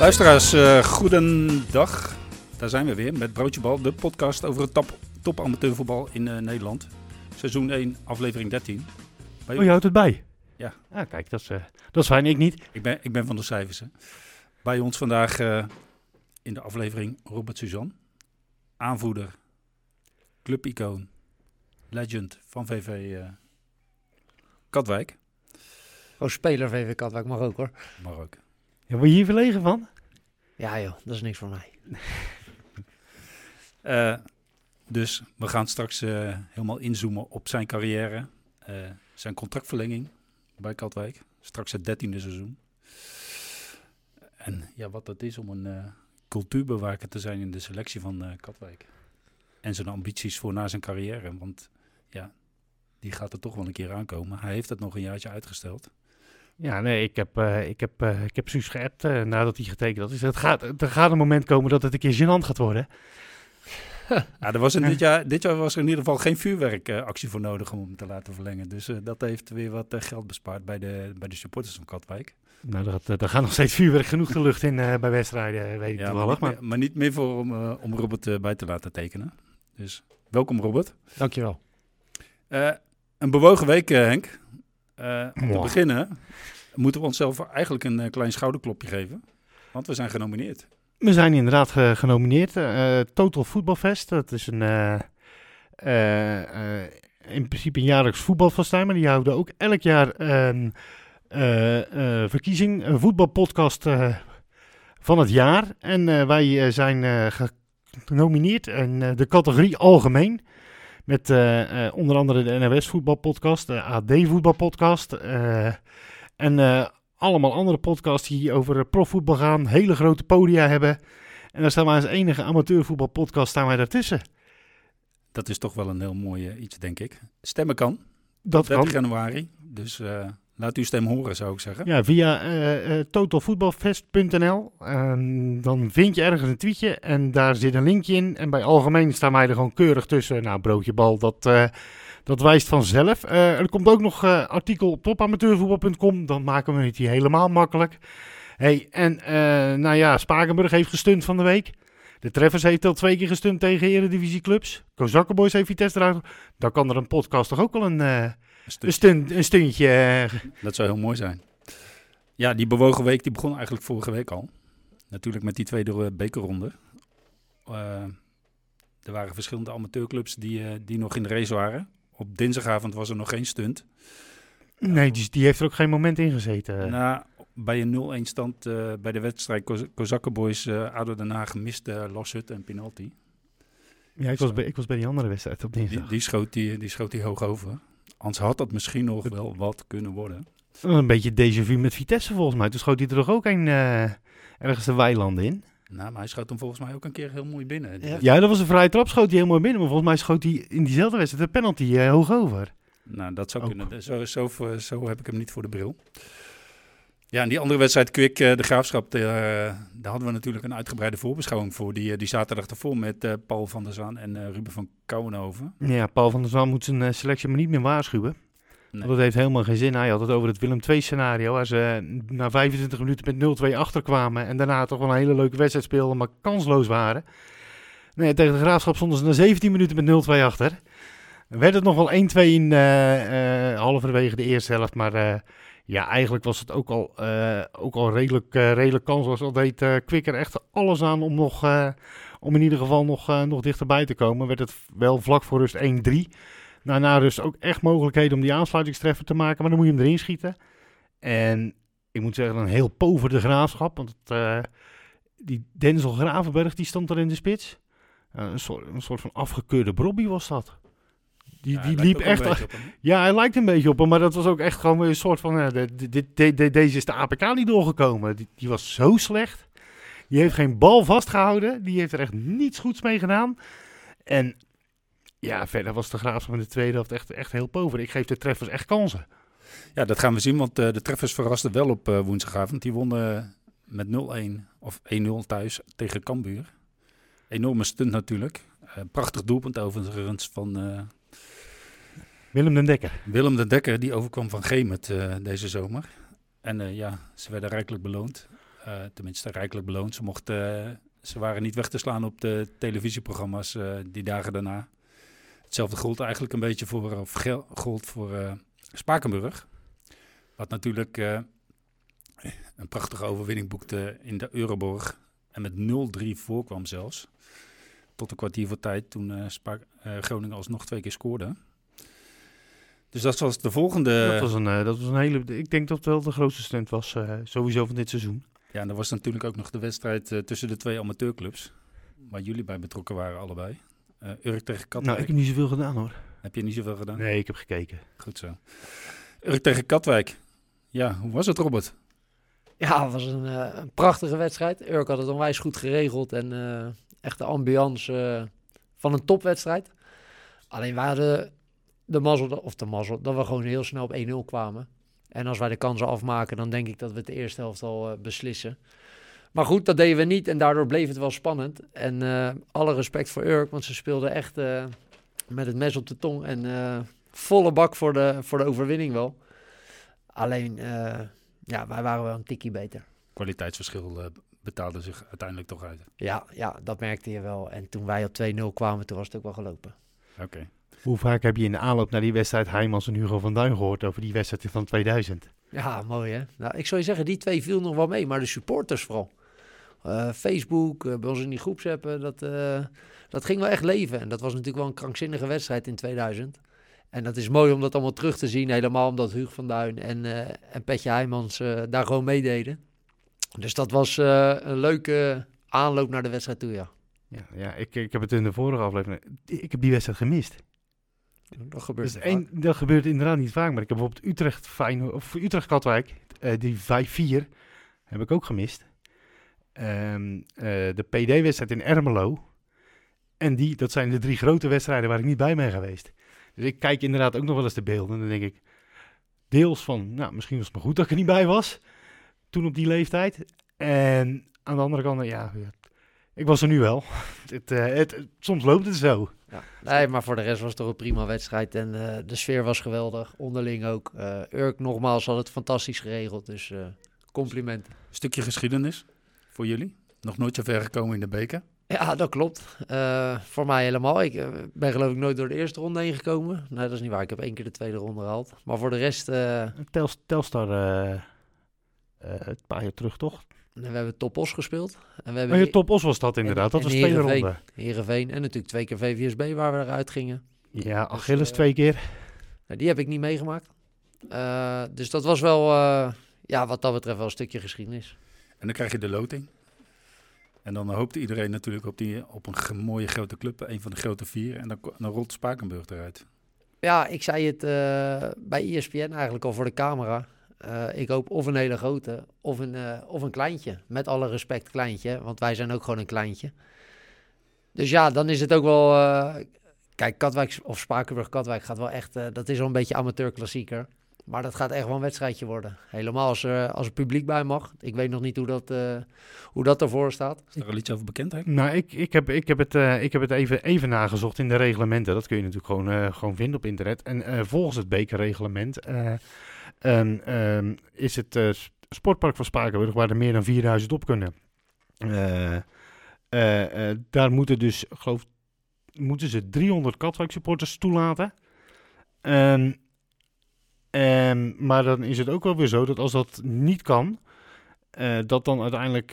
Luisteraars, uh, goedendag. Daar zijn we weer met Broodjebal, de podcast over het top, top amateurvoetbal in uh, Nederland. Seizoen 1, aflevering 13. Oh, je houdt het bij? Ja. Ah, kijk, dat is, uh, dat is fijn. Ik niet. Ik ben, ik ben van de cijfers. Hè. Bij ons vandaag in de aflevering Robert Suzan. Aanvoerder, clubicoon, legend van VV Katwijk. Oh, speler VV Katwijk mag ook hoor. Mag ook. Ja, word je hier verlegen van? Ja joh, dat is niks voor mij. uh, dus we gaan straks uh, helemaal inzoomen op zijn carrière. Uh, zijn contractverlenging bij Katwijk. Straks het dertiende seizoen. En ja, wat dat is om een cultuurbewaker te zijn in de selectie van Katwijk. En zijn ambities voor na zijn carrière. Want ja, die gaat er toch wel een keer aankomen. Hij heeft het nog een jaartje uitgesteld. Ja, nee, ik heb, uh, ik heb, uh, ik heb Suus geappt uh, nadat hij getekend had. Dus het gaat, er gaat een moment komen dat het een keer gênant gaat worden. ja, er was in dit, jaar, dit jaar was er in ieder geval geen vuurwerkactie voor nodig om hem te laten verlengen. Dus dat heeft weer wat geld bespaard bij de, bij de supporters van Katwijk. Nou, daar, daar gaat nog steeds vuurwerk genoeg de lucht in bij wedstrijden, weet ik ja, toevallig. Maar, maar, maar, niet meer voor om, om Robert bij te laten tekenen. Dus welkom Robert. Dankjewel. een bewogen week Henk. Om te beginnen moeten we onszelf eigenlijk een uh, klein schouderklopje geven. Want we zijn genomineerd. We zijn inderdaad ge genomineerd. Uh, Total Football Fest. Dat is een, uh, in principe een jaarlijks voetbalfestijn. Maar die houden ook elk jaar een verkiezing. Een voetbalpodcast van het jaar. En wij zijn genomineerd in de categorie algemeen. Met onder andere de NOS voetbalpodcast, de AD voetbalpodcast... En uh, allemaal andere podcasts die over profvoetbal gaan, hele grote podia hebben. En daar staan wij als enige amateurvoetbalpodcast staan wij daartussen. Dat is toch wel een heel mooi iets, denk ik. Stemmen kan. Dat 30 kan. januari. Dus uh, laat uw stem horen, zou ik zeggen. Ja, via totalvoetbalfest.nl. dan vind je ergens een tweetje en daar zit een linkje in. En bij algemeen staan wij er gewoon keurig tussen. Nou, broodje bal, dat dat wijst vanzelf. Uh, er komt ook nog uh, artikel op topamateurvoetbal.com. Dan maken we het hier helemaal makkelijk. Hey, en uh, nou ja, Spakenburg heeft gestunt van de week. De Treffers heeft al twee keer gestunt tegen eredivisieclubs. Kozakkenboys heeft Vitesse eruit. Dan kan er een podcast toch ook wel een, een, stunt. een, stuntje... Dat zou heel mooi zijn. Ja, die bewogen week die begon eigenlijk vorige week al. Natuurlijk met die tweede bekerronde. er waren verschillende amateurclubs die, die nog in de race waren. Op dinsdagavond was er nog geen stunt. Nee, die, die heeft er ook geen moment in gezeten. Nou, bij een 0-1 stand bij de wedstrijd Kozakkenboys uh, ADO Den Haag miste Loshut en penalty. Ja, ik was, bij, ik was bij die andere wedstrijd op dinsdag. Die, die, schoot, die, die schoot die hoog over. Anders had dat misschien nog wel wat kunnen worden. Een beetje déjà vu met Vitesse volgens mij. Toen schoot hij er toch ook een uh, ergens de weilanden in. Nou, maar hij schoot hem volgens mij ook een keer heel mooi binnen. Ja, ja dat was een vrije trap, schoot hij heel mooi binnen. Maar volgens mij schoot hij in diezelfde wedstrijd de penalty uh, hoog over. Nou, dat zou ook. kunnen. Zo, zo, zo, heb ik hem niet voor de bril. Ja, en die andere wedstrijd, Kwik, uh, de Graafschap, de, uh, daar hadden we natuurlijk een uitgebreide voorbeschouwing voor. Die, die zaterdag ervoor met Paul van der Zwaan en Ruben van Kouwenhoven. Ja, Paul van der Zwaan moet zijn selectie maar niet meer waarschuwen. Nee. Dat heeft helemaal geen zin. Hij had het over het Willem II scenario. Waar ze na 25 minuten met 0-2 achterkwamen. En daarna toch wel een hele leuke wedstrijd speelden, maar kansloos waren. Nee, tegen de Graafschap stonden ze na 17 minuten met 0-2 achter. Werd het nog wel 1-2 in uh, uh, halverwege de eerste helft. Maar uh, ja, eigenlijk was het ook al, ook al redelijk, redelijk kansloos. Al deed Kwikker echt alles aan om, nog, om in ieder geval nog, nog dichterbij te komen. Werd het wel vlak voor rust 1-3. Daarna dus ook echt mogelijkheden om die aansluitingstreffer te maken, maar dan moet je hem erin schieten. En ik moet zeggen, een heel pover de graafschap. Want het, uh, die Denzel Gravenberg die stond er in de spits. Uh, een, soort, een soort van afgekeurde Brobby was dat. Die, ja, die liep echt. Ja, hij lijkt een beetje op hem, maar dat was ook echt gewoon een soort van. De, de, de, deze is de APK niet doorgekomen. Die, die was zo slecht. Die heeft geen bal vastgehouden. Die heeft er echt niets goeds mee gedaan. En ja, verder was de Graafschap in de tweede helft echt, echt heel pover. Ik geef de treffers echt kansen. Ja, dat gaan we zien, want uh, de treffers verrasten wel op uh, woensdagavond. Die wonnen met 0-1 of 1-0 thuis tegen Cambuur. Enorme stunt natuurlijk. Uh, prachtig doelpunt overigens van... Willem den Dekker. Willem den Dekker, die overkwam van Gemet deze zomer. En ja, ze werden rijkelijk beloond. Eh, tenminste, rijkelijk beloond. Ze, mochten, eh, ze waren niet weg te slaan op de televisieprogramma's eh, die dagen daarna. Hetzelfde gold eigenlijk een beetje voor, of voor eh, Spakenburg. Wat natuurlijk eh, een prachtige overwinning boekte in de Euroborg. En met 0-3 voorkwam zelfs. Tot een kwartier voor tijd toen eh, eh, Groningen alsnog twee keer scoorde. Dus dat was de volgende... dat, was een, eh, dat was een hele... Ik denk dat het wel de grootste stunt was, eh, sowieso van dit seizoen. Ja, en er was natuurlijk ook nog de wedstrijd eh, tussen de twee amateurclubs. Waar jullie bij betrokken waren, allebei. Eh Urk tegen Katwijk. Nou, ik heb niet zoveel gedaan hoor. Heb je niet zoveel gedaan? Nee, ik heb gekeken. Goed zo. Urk tegen Katwijk. Ja, hoe was het, Robert? Ja, het was een, eh, een prachtige wedstrijd. Urk had het onwijs goed geregeld en eh, echt de ambiance van een topwedstrijd. Alleen wij hadden de mazzel, of de mazzel, dat we gewoon heel snel op 1-0 kwamen. En als wij de kansen afmaken, dan denk ik dat we het de eerste helft al eh, beslissen. Maar goed, dat deden we niet en daardoor bleef het wel spannend. En eh, alle respect voor Urk, want ze speelden echt eh, met het mes op de tong. En volle bak voor de, voor de overwinning wel. Alleen, ja, wij waren wel een tikkie beter. Kwaliteitsverschil betaalde zich uiteindelijk toch uit. Ja, ja, dat merkte je wel. En toen wij op 2-0 kwamen, toen was het ook wel gelopen. Oké. Hoe vaak heb je in de aanloop naar die wedstrijd Heijmans en Hugo van Duin gehoord over die wedstrijd van 2000? Ja, mooi hè. Nou, ik zou je zeggen, die twee viel nog wel mee, maar de supporters vooral. Eh, Facebook, eh, bij ons in die groepsappen, dat, eh, dat ging wel echt leven. En dat was natuurlijk wel een krankzinnige wedstrijd in 2000. En dat is mooi om dat allemaal terug te zien, helemaal omdat Hugo van Duin en, en Petje Heijmans daar gewoon meededen. Dus dat was een leuke aanloop naar de wedstrijd toe, ja. Ja, ja ik, ik heb het in de vorige aflevering... Ik heb die wedstrijd gemist. Dat gebeurt Dus één, dat gebeurt inderdaad niet vaak, maar ik heb bijvoorbeeld Utrecht, Feyenoord, of Utrecht Katwijk, eh, die 5-4, heb ik ook gemist. Ehm, eh, de PD-wedstrijd in Ermelo. En die, dat zijn de drie grote wedstrijden waar ik niet bij ben geweest. Dus ik kijk inderdaad ook nog wel eens de beelden. En dan denk ik, deels van, nou, misschien was het maar goed dat ik er niet bij was. Toen op die leeftijd. En aan de andere kant, ja, ja, ik was er nu wel. het, eh, het, soms loopt het zo. Ja. Nee, maar voor de rest was het toch een prima wedstrijd. En eh, de sfeer was geweldig. Onderling ook. Eh Urk nogmaals had het fantastisch geregeld. Dus eh, complimenten. Stukje geschiedenis voor jullie. Nog nooit zo ver gekomen in de beker. Ja, dat klopt. Eh, voor mij helemaal. Ik ben geloof ik nooit door de eerste ronde heen gekomen. Nee, dat is niet waar. Ik heb één keer de tweede ronde gehaald. Maar voor de rest, eh, Tels, Telstar, eh, eh, een paar jaar terug toch? We hebben Topos gespeeld. En we hebben Maar je top os was dat inderdaad, dat en was de tweede Heerenveen. ronde. Heerenveen en natuurlijk twee keer VVSB waar we eruit gingen. Ja, Achilles Dus, eh, twee keer. Nou, die heb ik niet meegemaakt. Eh, dus dat was wel, eh, ja, wat dat betreft wel een stukje geschiedenis. En dan krijg je de loting. En dan hoopt iedereen natuurlijk op, die, op een mooie grote club. Een van de grote vier. En dan, dan rolt Spakenburg eruit. Ja, ik zei het eh, bij ESPN eigenlijk al voor de camera. Eh, ik hoop of een hele grote of een, eh, of een kleintje. Met alle respect kleintje, want wij zijn ook gewoon een kleintje. Dus ja, dan is het ook wel... eh, kijk, Katwijk of Spakenburg-Katwijk gaat wel echt... eh, dat is wel een beetje amateurklassieker. Maar dat gaat echt wel een wedstrijdje worden. Helemaal als er, als er publiek bij mag. Ik weet nog niet hoe dat, eh, hoe dat ervoor staat. Is er al iets over bekend? Hè? Nou, ik, ik, heb, ik heb het, eh, ik heb het even, even nagezocht in de reglementen. Dat kun je natuurlijk gewoon, eh, gewoon vinden op internet. En eh, volgens het bekerreglement eh, ehm, is het eh, sportpark van Spakenburg waar er meer dan 4000 op kunnen. Eh, eh, daar moeten dus, geloof moeten ze 300 Katwijk supporters toelaten. Ehm, maar dan is het ook wel weer zo dat als dat niet kan, dat dan uiteindelijk,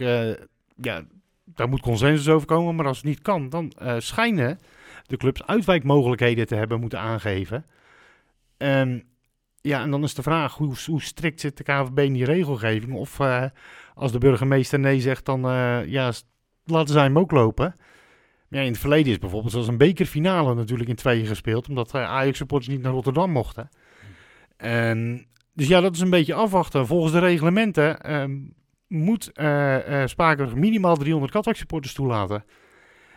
ja, daar moet consensus over komen. Maar als het niet kan, dan schijnen de clubs uitwijkmogelijkheden te hebben moeten aangeven. Ehm, ja, en dan is de vraag, hoe, hoe strikt zit de KVB in die regelgeving? Of eh, als de burgemeester nee zegt, dan eh, ja, laten zij hem ook lopen. Ja, in het verleden is bijvoorbeeld zoals een bekerfinale natuurlijk in tweeën gespeeld, omdat eh, Ajax-supporters niet naar Rotterdam mochten. En, dus ja, dat is een beetje afwachten. Volgens de reglementen ehm, moet eh Spakenburg minimaal 300 Katwijk-supporters toelaten.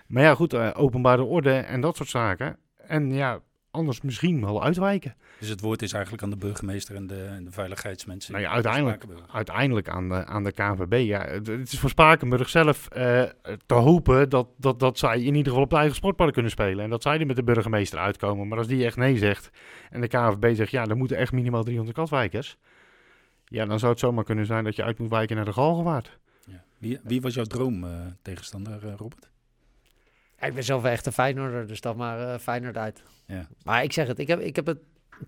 Maar ja, goed, openbare orde en dat soort zaken. En ja, anders misschien wel uitwijken. Dus het woord is eigenlijk aan de burgemeester en de, en de veiligheidsmensen. Nou ja, in uiteindelijk-. Uiteindelijk aan de, aan de KNVB. Ja, het, het is voor Spakenburg zelf eh, te hopen dat, dat, dat zij in ieder geval op de eigen sportpark kunnen spelen. En dat zij er met de burgemeester uitkomen. Maar als die echt nee zegt en de KNVB zegt ja, er moeten echt minimaal 300 katwijkers. Ja, dan zou het zomaar kunnen zijn dat je uit moet wijken naar de Galgenwaard. Wie, wie was jouw droom uh, tegenstander, uh, Robert? Ik ben zelf echt een Feyenoorder, dus dat maar uh, Feyenoord uit. Ja. Maar ik zeg het, ik heb, ik heb het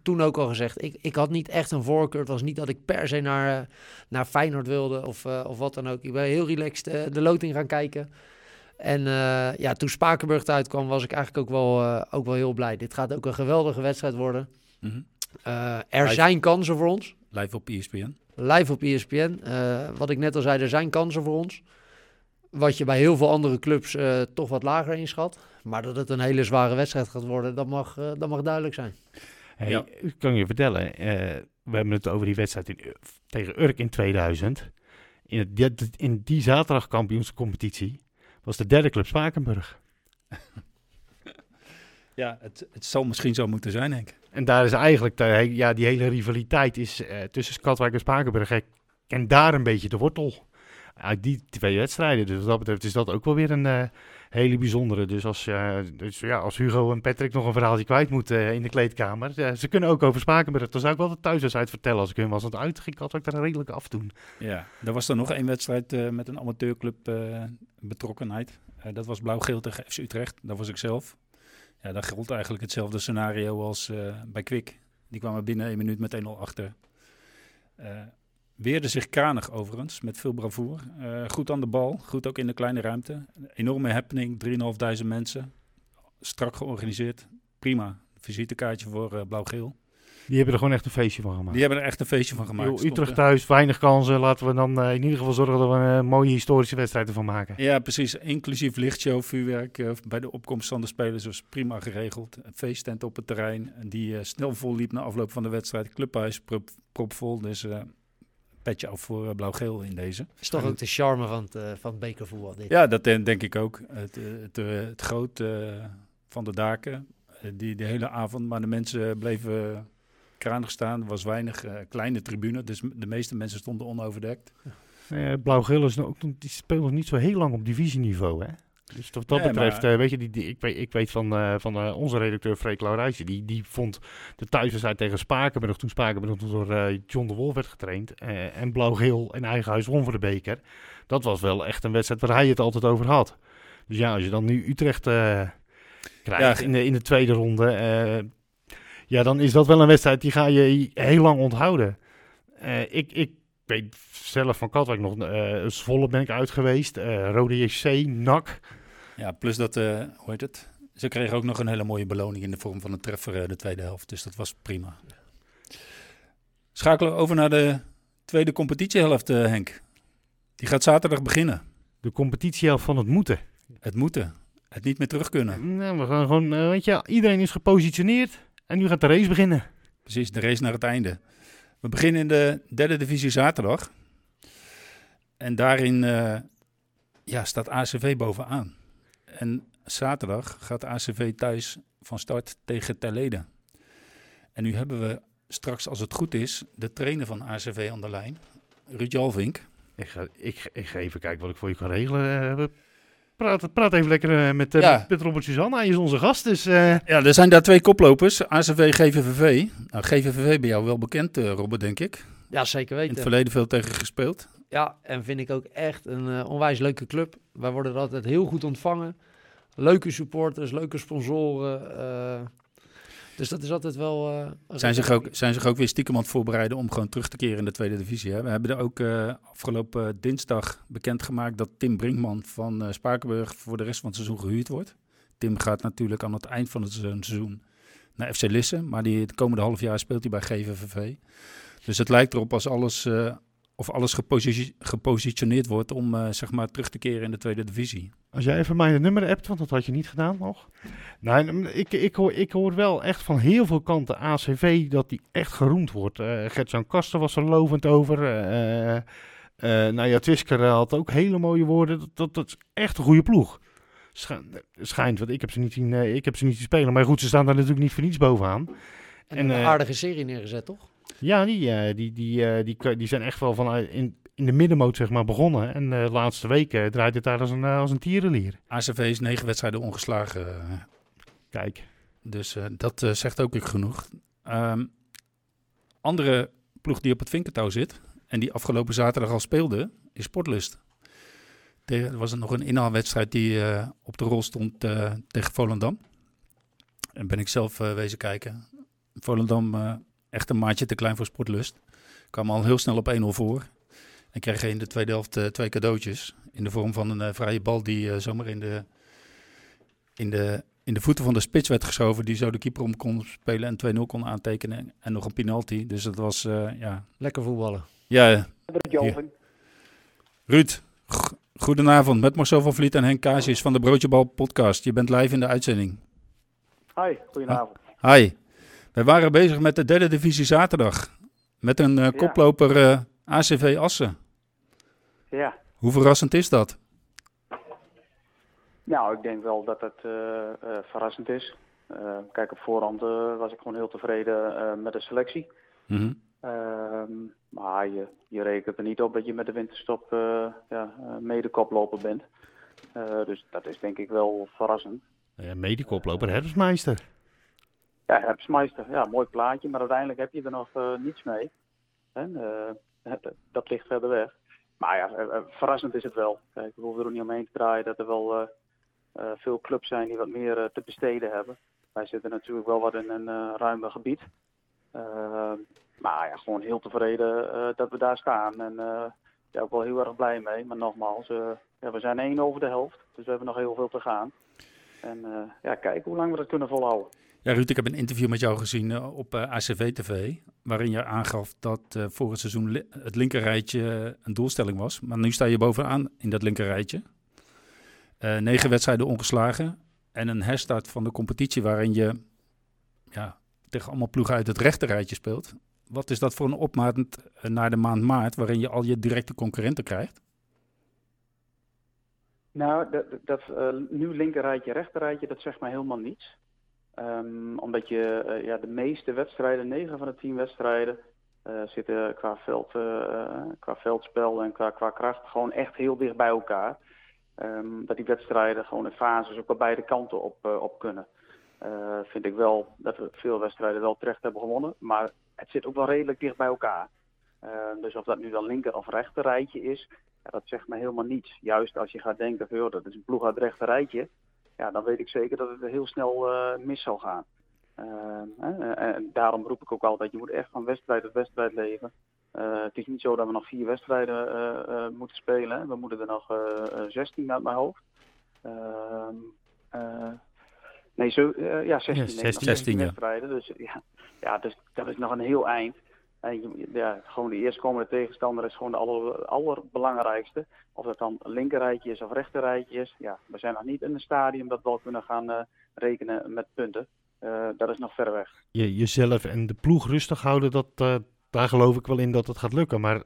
toen ook al gezegd. Ik, ik had niet echt een voorkeur. Het was niet dat ik per se naar, naar Feyenoord wilde of, of wat dan ook. Ik ben heel relaxed de loting gaan kijken. En ja, toen Spakenburg uitkwam, was ik eigenlijk ook wel, ook wel heel blij. Dit gaat ook een geweldige wedstrijd worden. Mm -hmm. er zijn kansen voor ons. Live op ESPN? Live op ESPN. wat ik net al zei, er zijn kansen voor ons. Wat je bij heel veel andere clubs uh, toch wat lager inschat. Maar dat het een hele zware wedstrijd gaat worden, dat mag, uh, dat mag duidelijk zijn. Hey, ja. Ik kan je vertellen, uh, we hebben het over die wedstrijd in, tegen Urk in 2000. In, het, in die zaterdagkampioenscompetitie was de derde club Spakenburg. ja, het, het zal misschien zo moeten zijn, denk ik. En daar is eigenlijk, de, ja, die hele rivaliteit is tussen Katwijk en Spakenburg. En daar een beetje de wortel uit die twee wedstrijden. Dus wat dat betreft is dat ook wel weer een uh, hele bijzondere. Dus als, uh, dus ja, als Hugo en Patrick nog een verhaaltje kwijt moeten uh, in de kleedkamer. ze kunnen ook over Spakenburg. Dan zou ik wel de thuiswedstrijd vertellen als ik hun was. Want uit ging ik er redelijk af doen. Ja, er was er nog één wedstrijd met een amateurclub betrokkenheid. dat was Blauw-Geel tegen FC Utrecht. Dat was ik zelf. Ja, daar geldt eigenlijk hetzelfde scenario als bij Kwik. Die kwamen binnen één minuut met 1-0 achter. Weerde zich kranig overigens, met veel bravoure. Uh, goed aan de bal, goed ook in de kleine ruimte. enorme happening, 3.500 mensen. Strak georganiseerd. Prima. Visitekaartje voor uh, Blauw-Geel. Die hebben er gewoon echt een feestje van gemaakt. Die hebben er echt een feestje van gemaakt. Yo, Utrecht thuis, weinig kansen. Laten we dan uh, in ieder geval zorgen dat we een mooie historische wedstrijd ervan maken. Ja, precies. Inclusief lichtshow, vuurwerk bij de opkomst van de spelers was prima geregeld. Een feesttent op het terrein die snel vol liep na afloop van de wedstrijd. Clubhuis prop, propvol. Dus petje af voor uh, blauw-geel in deze. Is toch ook de charme van het, uh, van het bekervoetbal? Dit. Ja, dat denk ik ook. Het, eh, het, het groot van de daken, die de hele avond, maar de mensen bleven kranig staan. Er was weinig kleine tribune, dus de meeste mensen stonden onoverdekt. Ja. blauw-geel is ook, die speelt nog niet zo heel lang op divisieniveau, hè? Dus wat dat betreft, uh, weet je, die, die, ik, weet, ik weet van, uh, van uh, onze redacteur Freek Laurijtje, die, die vond de thuiswedstrijd tegen Spakenburg, toen Spakenburg door John de Wolf werd getraind, en Blauw-Geel en eigen huis won voor de beker. Dat was wel echt een wedstrijd waar hij het altijd over had. Dus ja, als je dan nu Utrecht krijgt in, de, in de tweede ronde, ja, dan is dat wel een wedstrijd die ga je heel lang onthouden. ik, ik weet zelf van Katwijk nog, uh, Zwolle ben ik uit geweest, uh, Rode JC, NAC. Ja, plus dat, uh, hoe heet het? Ze kregen ook nog een hele mooie beloning in de vorm van een treffer de tweede helft. Dus dat was prima. Schakelen we over naar de tweede competitiehelft, Henk. Die gaat zaterdag beginnen. De competitiehelft van het moeten. Het moeten. Het niet meer terug kunnen. Nee, we gaan gewoon, weet je, iedereen is gepositioneerd. En nu gaat de race beginnen. Precies, de race naar het einde. We beginnen in de derde divisie zaterdag. En daarin uh, ja, staat ACV bovenaan. En zaterdag gaat ACV thuis van start tegen Terleden. En nu hebben we straks, als het goed is, de trainer van ACV aan de lijn, Ruud Jalvink. Ik ga, ik, ik ga even kijken wat ik voor je kan regelen. Uh, praat, praat even lekker uh, met, uh, ja. met Robert Suzanne. Hij is onze gast. Dus, Ja, er zijn daar twee koplopers, ACV GVVV. Nou, GVVV bij jou wel bekend, Robert, denk ik. Ja, zeker weten. In het verleden veel tegen gespeeld. Ja, en vind ik ook echt een uh, onwijs leuke club. Wij worden er altijd heel goed ontvangen. Leuke supporters, leuke sponsoren. Uh, dus dat is altijd wel... Uh, zijn, zich ook, zijn zich ook weer stiekem aan het voorbereiden om gewoon terug te keren in de tweede divisie. Hè? We hebben er ook afgelopen dinsdag bekendgemaakt dat Tim Brinkman van Spakenburg voor de rest van het seizoen gehuurd wordt. Tim gaat natuurlijk aan het eind van het seizoen naar FC Lisse. Maar die, het komende half jaar speelt hij bij GVVV. Dus het lijkt erop als alles of alles gepositioneerd wordt om uh, zeg maar terug te keren in de tweede divisie. Als jij even mijn nummer hebt, want dat had je niet gedaan nog. Nou, ik, ik, hoor, ik hoor wel echt van heel veel kanten ACV dat die echt geroemd wordt. Uh, Gert-Jan Kasten was er lovend over. Uh, nou ja, Twisker had ook hele mooie woorden. Dat, dat, dat is echt een goede ploeg. Schijnt, want ik heb ze niet zien, ik heb ze niet zien spelen. Maar goed, ze staan daar natuurlijk niet voor niets bovenaan. En, en een aardige serie neergezet, toch? Ja, die, uh, die, die, uh, die, die zijn echt wel van in, in de middenmoot zeg maar, begonnen. En de laatste weken draait het daar als een, als een tierenlier. ACV is negen wedstrijden ongeslagen. Kijk. Dus dat zegt ook ik genoeg. Um, andere ploeg die op het vinkertouw zit en die afgelopen zaterdag al speelde, is Sportlust. Er was nog een inhaalwedstrijd die op de rol stond tegen Volendam. En ben ik zelf wezen kijken. Volendam echt een maatje te klein voor sportlust. Kwam al heel snel op 1-0 voor. En kreeg in de tweede helft twee cadeautjes. In de vorm van een vrije bal die zomaar in de, in de in de voeten van de spits werd geschoven. Die zo de keeper om kon spelen en 2-0 kon aantekenen. En nog een penalty. Dus dat was, uh, ja... Lekker voetballen. Ja. Ruud, goedenavond. Met Marcel van Vliet en Henk Kaasjes van de Broodjebal podcast. Je bent live in de uitzending. Hi, goedenavond. Hi. We waren bezig met de derde divisie zaterdag. Met een uh, koploper uh, ACV Assen. Ja. Hoe verrassend is dat? Nou, ik denk wel dat het uh, uh, verrassend is. Uh, kijk, op voorhand was ik gewoon heel tevreden met de selectie. Mm -hmm. maar je, je rekent er niet op dat je met de winterstop ja, mede koploper bent. dus dat is denk ik wel verrassend. Ja, mede koploper, herfstmeister. Ja, herfstmeister. Ja, mooi plaatje, maar uiteindelijk heb je er nog niets mee. En, dat ligt verder weg. Maar ja, verrassend is het wel. Kijk, we hoeven er ook niet omheen te draaien dat er wel uh, veel clubs zijn die wat meer uh, te besteden hebben. Wij zitten natuurlijk wel wat in een uh, ruimer gebied. maar ja, gewoon heel tevreden dat we daar staan. En ja, ook wel heel erg blij mee. Maar nogmaals, ja, we zijn één over de helft. Dus we hebben nog heel veel te gaan. En ja, kijken hoe lang we dat kunnen volhouden. Ja, Ruud, ik heb een interview met jou gezien op ACV-TV. Waarin je aangaf dat voor het seizoen het linkerrijtje een doelstelling was. Maar nu sta je bovenaan in dat linkerrijtje. Uh, negen wedstrijden ongeslagen. En een herstart van de competitie waarin je ja, tegen allemaal ploegen uit het rechterrijtje speelt. Wat is dat voor een opmaat eh, naar de maand maart waarin je al je directe concurrenten krijgt? Nou, dat, dat uh, nu linkerrijtje, rechterrijtje, dat zegt mij helemaal niets. Um, omdat je uh, ja, de meeste wedstrijden, negen van de tien wedstrijden, uh, zitten qua, veld, qua veldspel en qua, qua kracht gewoon echt heel dicht bij elkaar. Um, dat die wedstrijden gewoon in fases ook op beide kanten op, op kunnen. Vind ik wel dat we veel wedstrijden wel terecht hebben gewonnen. Maar het zit ook wel redelijk dicht bij elkaar. Uh, dus of dat nu dan linker of rechter rijtje is, ja, dat zegt me helemaal niets. Juist als je gaat denken dat is een ploeg uit rechter rijtje. Ja, dan weet ik zeker dat het heel snel mis zal gaan. en daarom roep ik ook altijd, je moet echt van wedstrijd tot wedstrijd leven. Het is niet zo dat we nog vier wedstrijden moeten spelen. We moeten er nog 16 uit mijn hoofd. Ehm, nee, zo, ja, 16, ja, 16, 16 ja. wedstrijden. Dus, ja, ja, dus dat is nog een heel eind. Ja, gewoon de eerstkomende tegenstander is gewoon de aller, allerbelangrijkste. Of dat dan linkerrijtje is of rechterrijtje is. Ja, we zijn nog niet in een stadium dat we al kunnen gaan rekenen met punten. dat is nog ver weg. Je, jezelf en de ploeg rustig houden, dat, daar geloof ik wel in dat het gaat lukken. Maar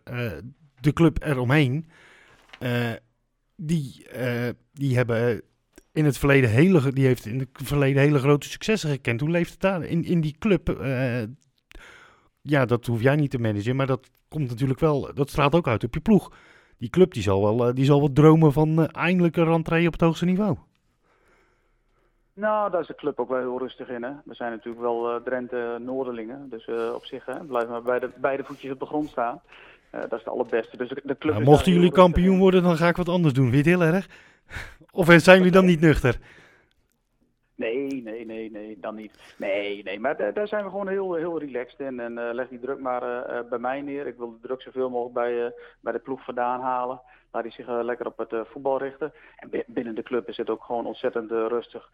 de club eromheen, die, die hebben in het verleden hele, die heeft in het verleden hele grote successen gekend. Hoe leeft het daar in, in die club? Ja, dat hoef jij niet te managen, maar dat komt natuurlijk wel, dat straalt ook uit op je ploeg. Die club die zal wel, die zal wel dromen van eindelijk een rentree op het hoogste niveau. Nou, daar is de club ook wel heel rustig in. Hè. We zijn natuurlijk wel uh, Drenthe-Noorderlingen. Dus uh, op zich hè, blijven we bij de, beide voetjes op de grond staan. Uh, dat is het allerbeste. Dus de, club nou, mochten jullie kampioen worden, dan ga ik wat anders doen. Weet je heel erg? Of zijn jullie dan niet nuchter? Nee, nee, nee, nee, dan niet. Nee, nee, maar daar zijn we gewoon heel, heel relaxed in. En uh, leg die druk maar uh, bij mij neer. Ik wil de druk zoveel mogelijk bij, bij de ploeg vandaan halen. Laat hij zich lekker op het voetbal richten. En binnen de club is het ook gewoon ontzettend rustig.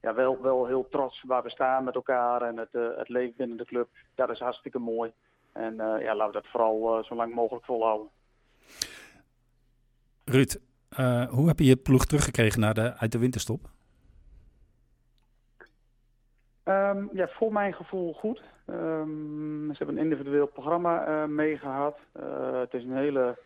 ja, wel, wel heel trots waar we staan met elkaar en het, het leven binnen de club. Dat is hartstikke mooi. En ja, laten we dat vooral zo lang mogelijk volhouden. Ruud, hoe heb je je ploeg teruggekregen de, uit de winterstop? Um, ja, voor mijn gevoel goed. Um, ze hebben een individueel programma uh, meegehad. Uh, het is een hele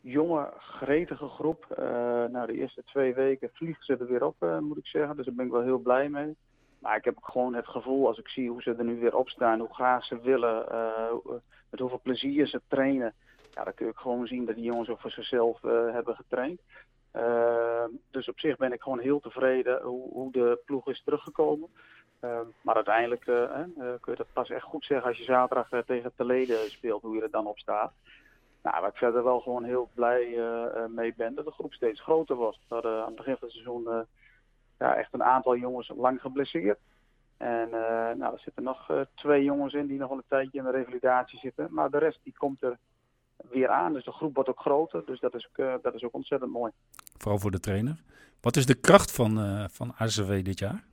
jonge, gretige groep. Uh, de eerste twee weken vliegen ze er weer op, moet ik zeggen. Dus daar ben ik wel heel blij mee. Maar ik heb gewoon het gevoel, als ik zie hoe ze er nu weer op staan, hoe graag ze willen, met hoeveel plezier ze trainen. Ja, dan kun je gewoon zien dat die jongens ook voor zichzelf hebben getraind. Ehm, dus op zich ben ik gewoon heel tevreden hoe, hoe de ploeg is teruggekomen. Uh, maar uiteindelijk uh, uh, kun je dat pas echt goed zeggen als je zaterdag tegen Telede speelt, hoe je er dan op staat. Nou, waar ik verder wel gewoon heel blij mee ben, dat de groep steeds groter was. We hadden aan het begin van het seizoen ja, echt een aantal jongens lang geblesseerd. En nou, er zitten nog twee jongens in die nog wel een tijdje in de revalidatie zitten. Maar de rest die komt er weer aan. Dus de groep wordt ook groter. Dus dat is ook, dat is ook ontzettend mooi. Vooral voor de trainer. Wat is de kracht van, van dit jaar?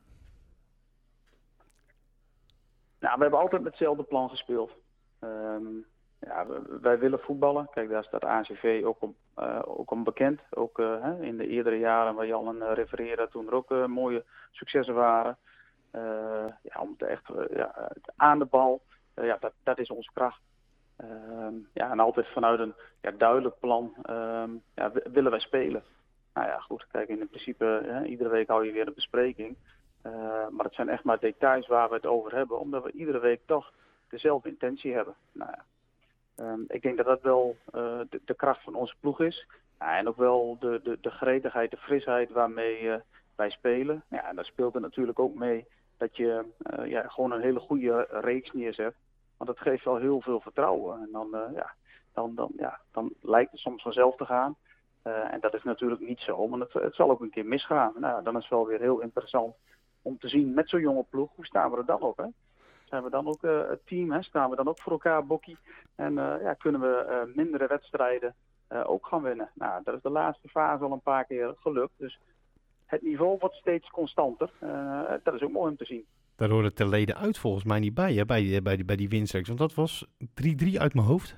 Nou, we hebben altijd met hetzelfde plan gespeeld. Um, ja, wij willen voetballen. Kijk, daar staat ACV ook om, uh, ook om bekend. Ook uh, hè, in de eerdere jaren waar Jan uh, refereerde, toen er ook mooie successen waren. ja, om te echt ja, aan de bal, ja, dat, dat is onze kracht. Ehm, ja, en altijd vanuit een ja, duidelijk plan um, ja, willen wij spelen. Nou ja, goed, kijk, in principe, hè, iedere week hou je weer een bespreking. Uh, maar het zijn echt maar details waar we het over hebben, omdat we iedere week toch dezelfde intentie hebben. Nou ja, um, ik denk dat dat wel uh, de, kracht van onze ploeg is. En ook wel de, de, de gretigheid, de frisheid waarmee uh, wij spelen. Ja, en daar speelt er natuurlijk ook mee dat je ja, gewoon een hele goede reeks neerzet. Want dat geeft wel heel veel vertrouwen. En dan, ja, dan, dan, ja, dan lijkt het soms vanzelf te gaan. En dat is natuurlijk niet zo, maar het, het, zal ook een keer misgaan. Nou, dan is het wel weer heel interessant om te zien met zo'n jonge ploeg, hoe staan we er dan op? Hè? Zijn we dan ook uh, het team, hè? staan we dan ook voor elkaar bokkie? En uh, ja, kunnen we mindere wedstrijden ook gaan winnen? Nou, dat is de laatste fase al een paar keer gelukt. Dus het niveau wordt steeds constanter. dat is ook mooi om te zien. Daar hoorde het leden uit volgens mij niet bij, hè? Bij, die, bij, die, bij die winstreeks. Want dat was 3-3 uit mijn hoofd.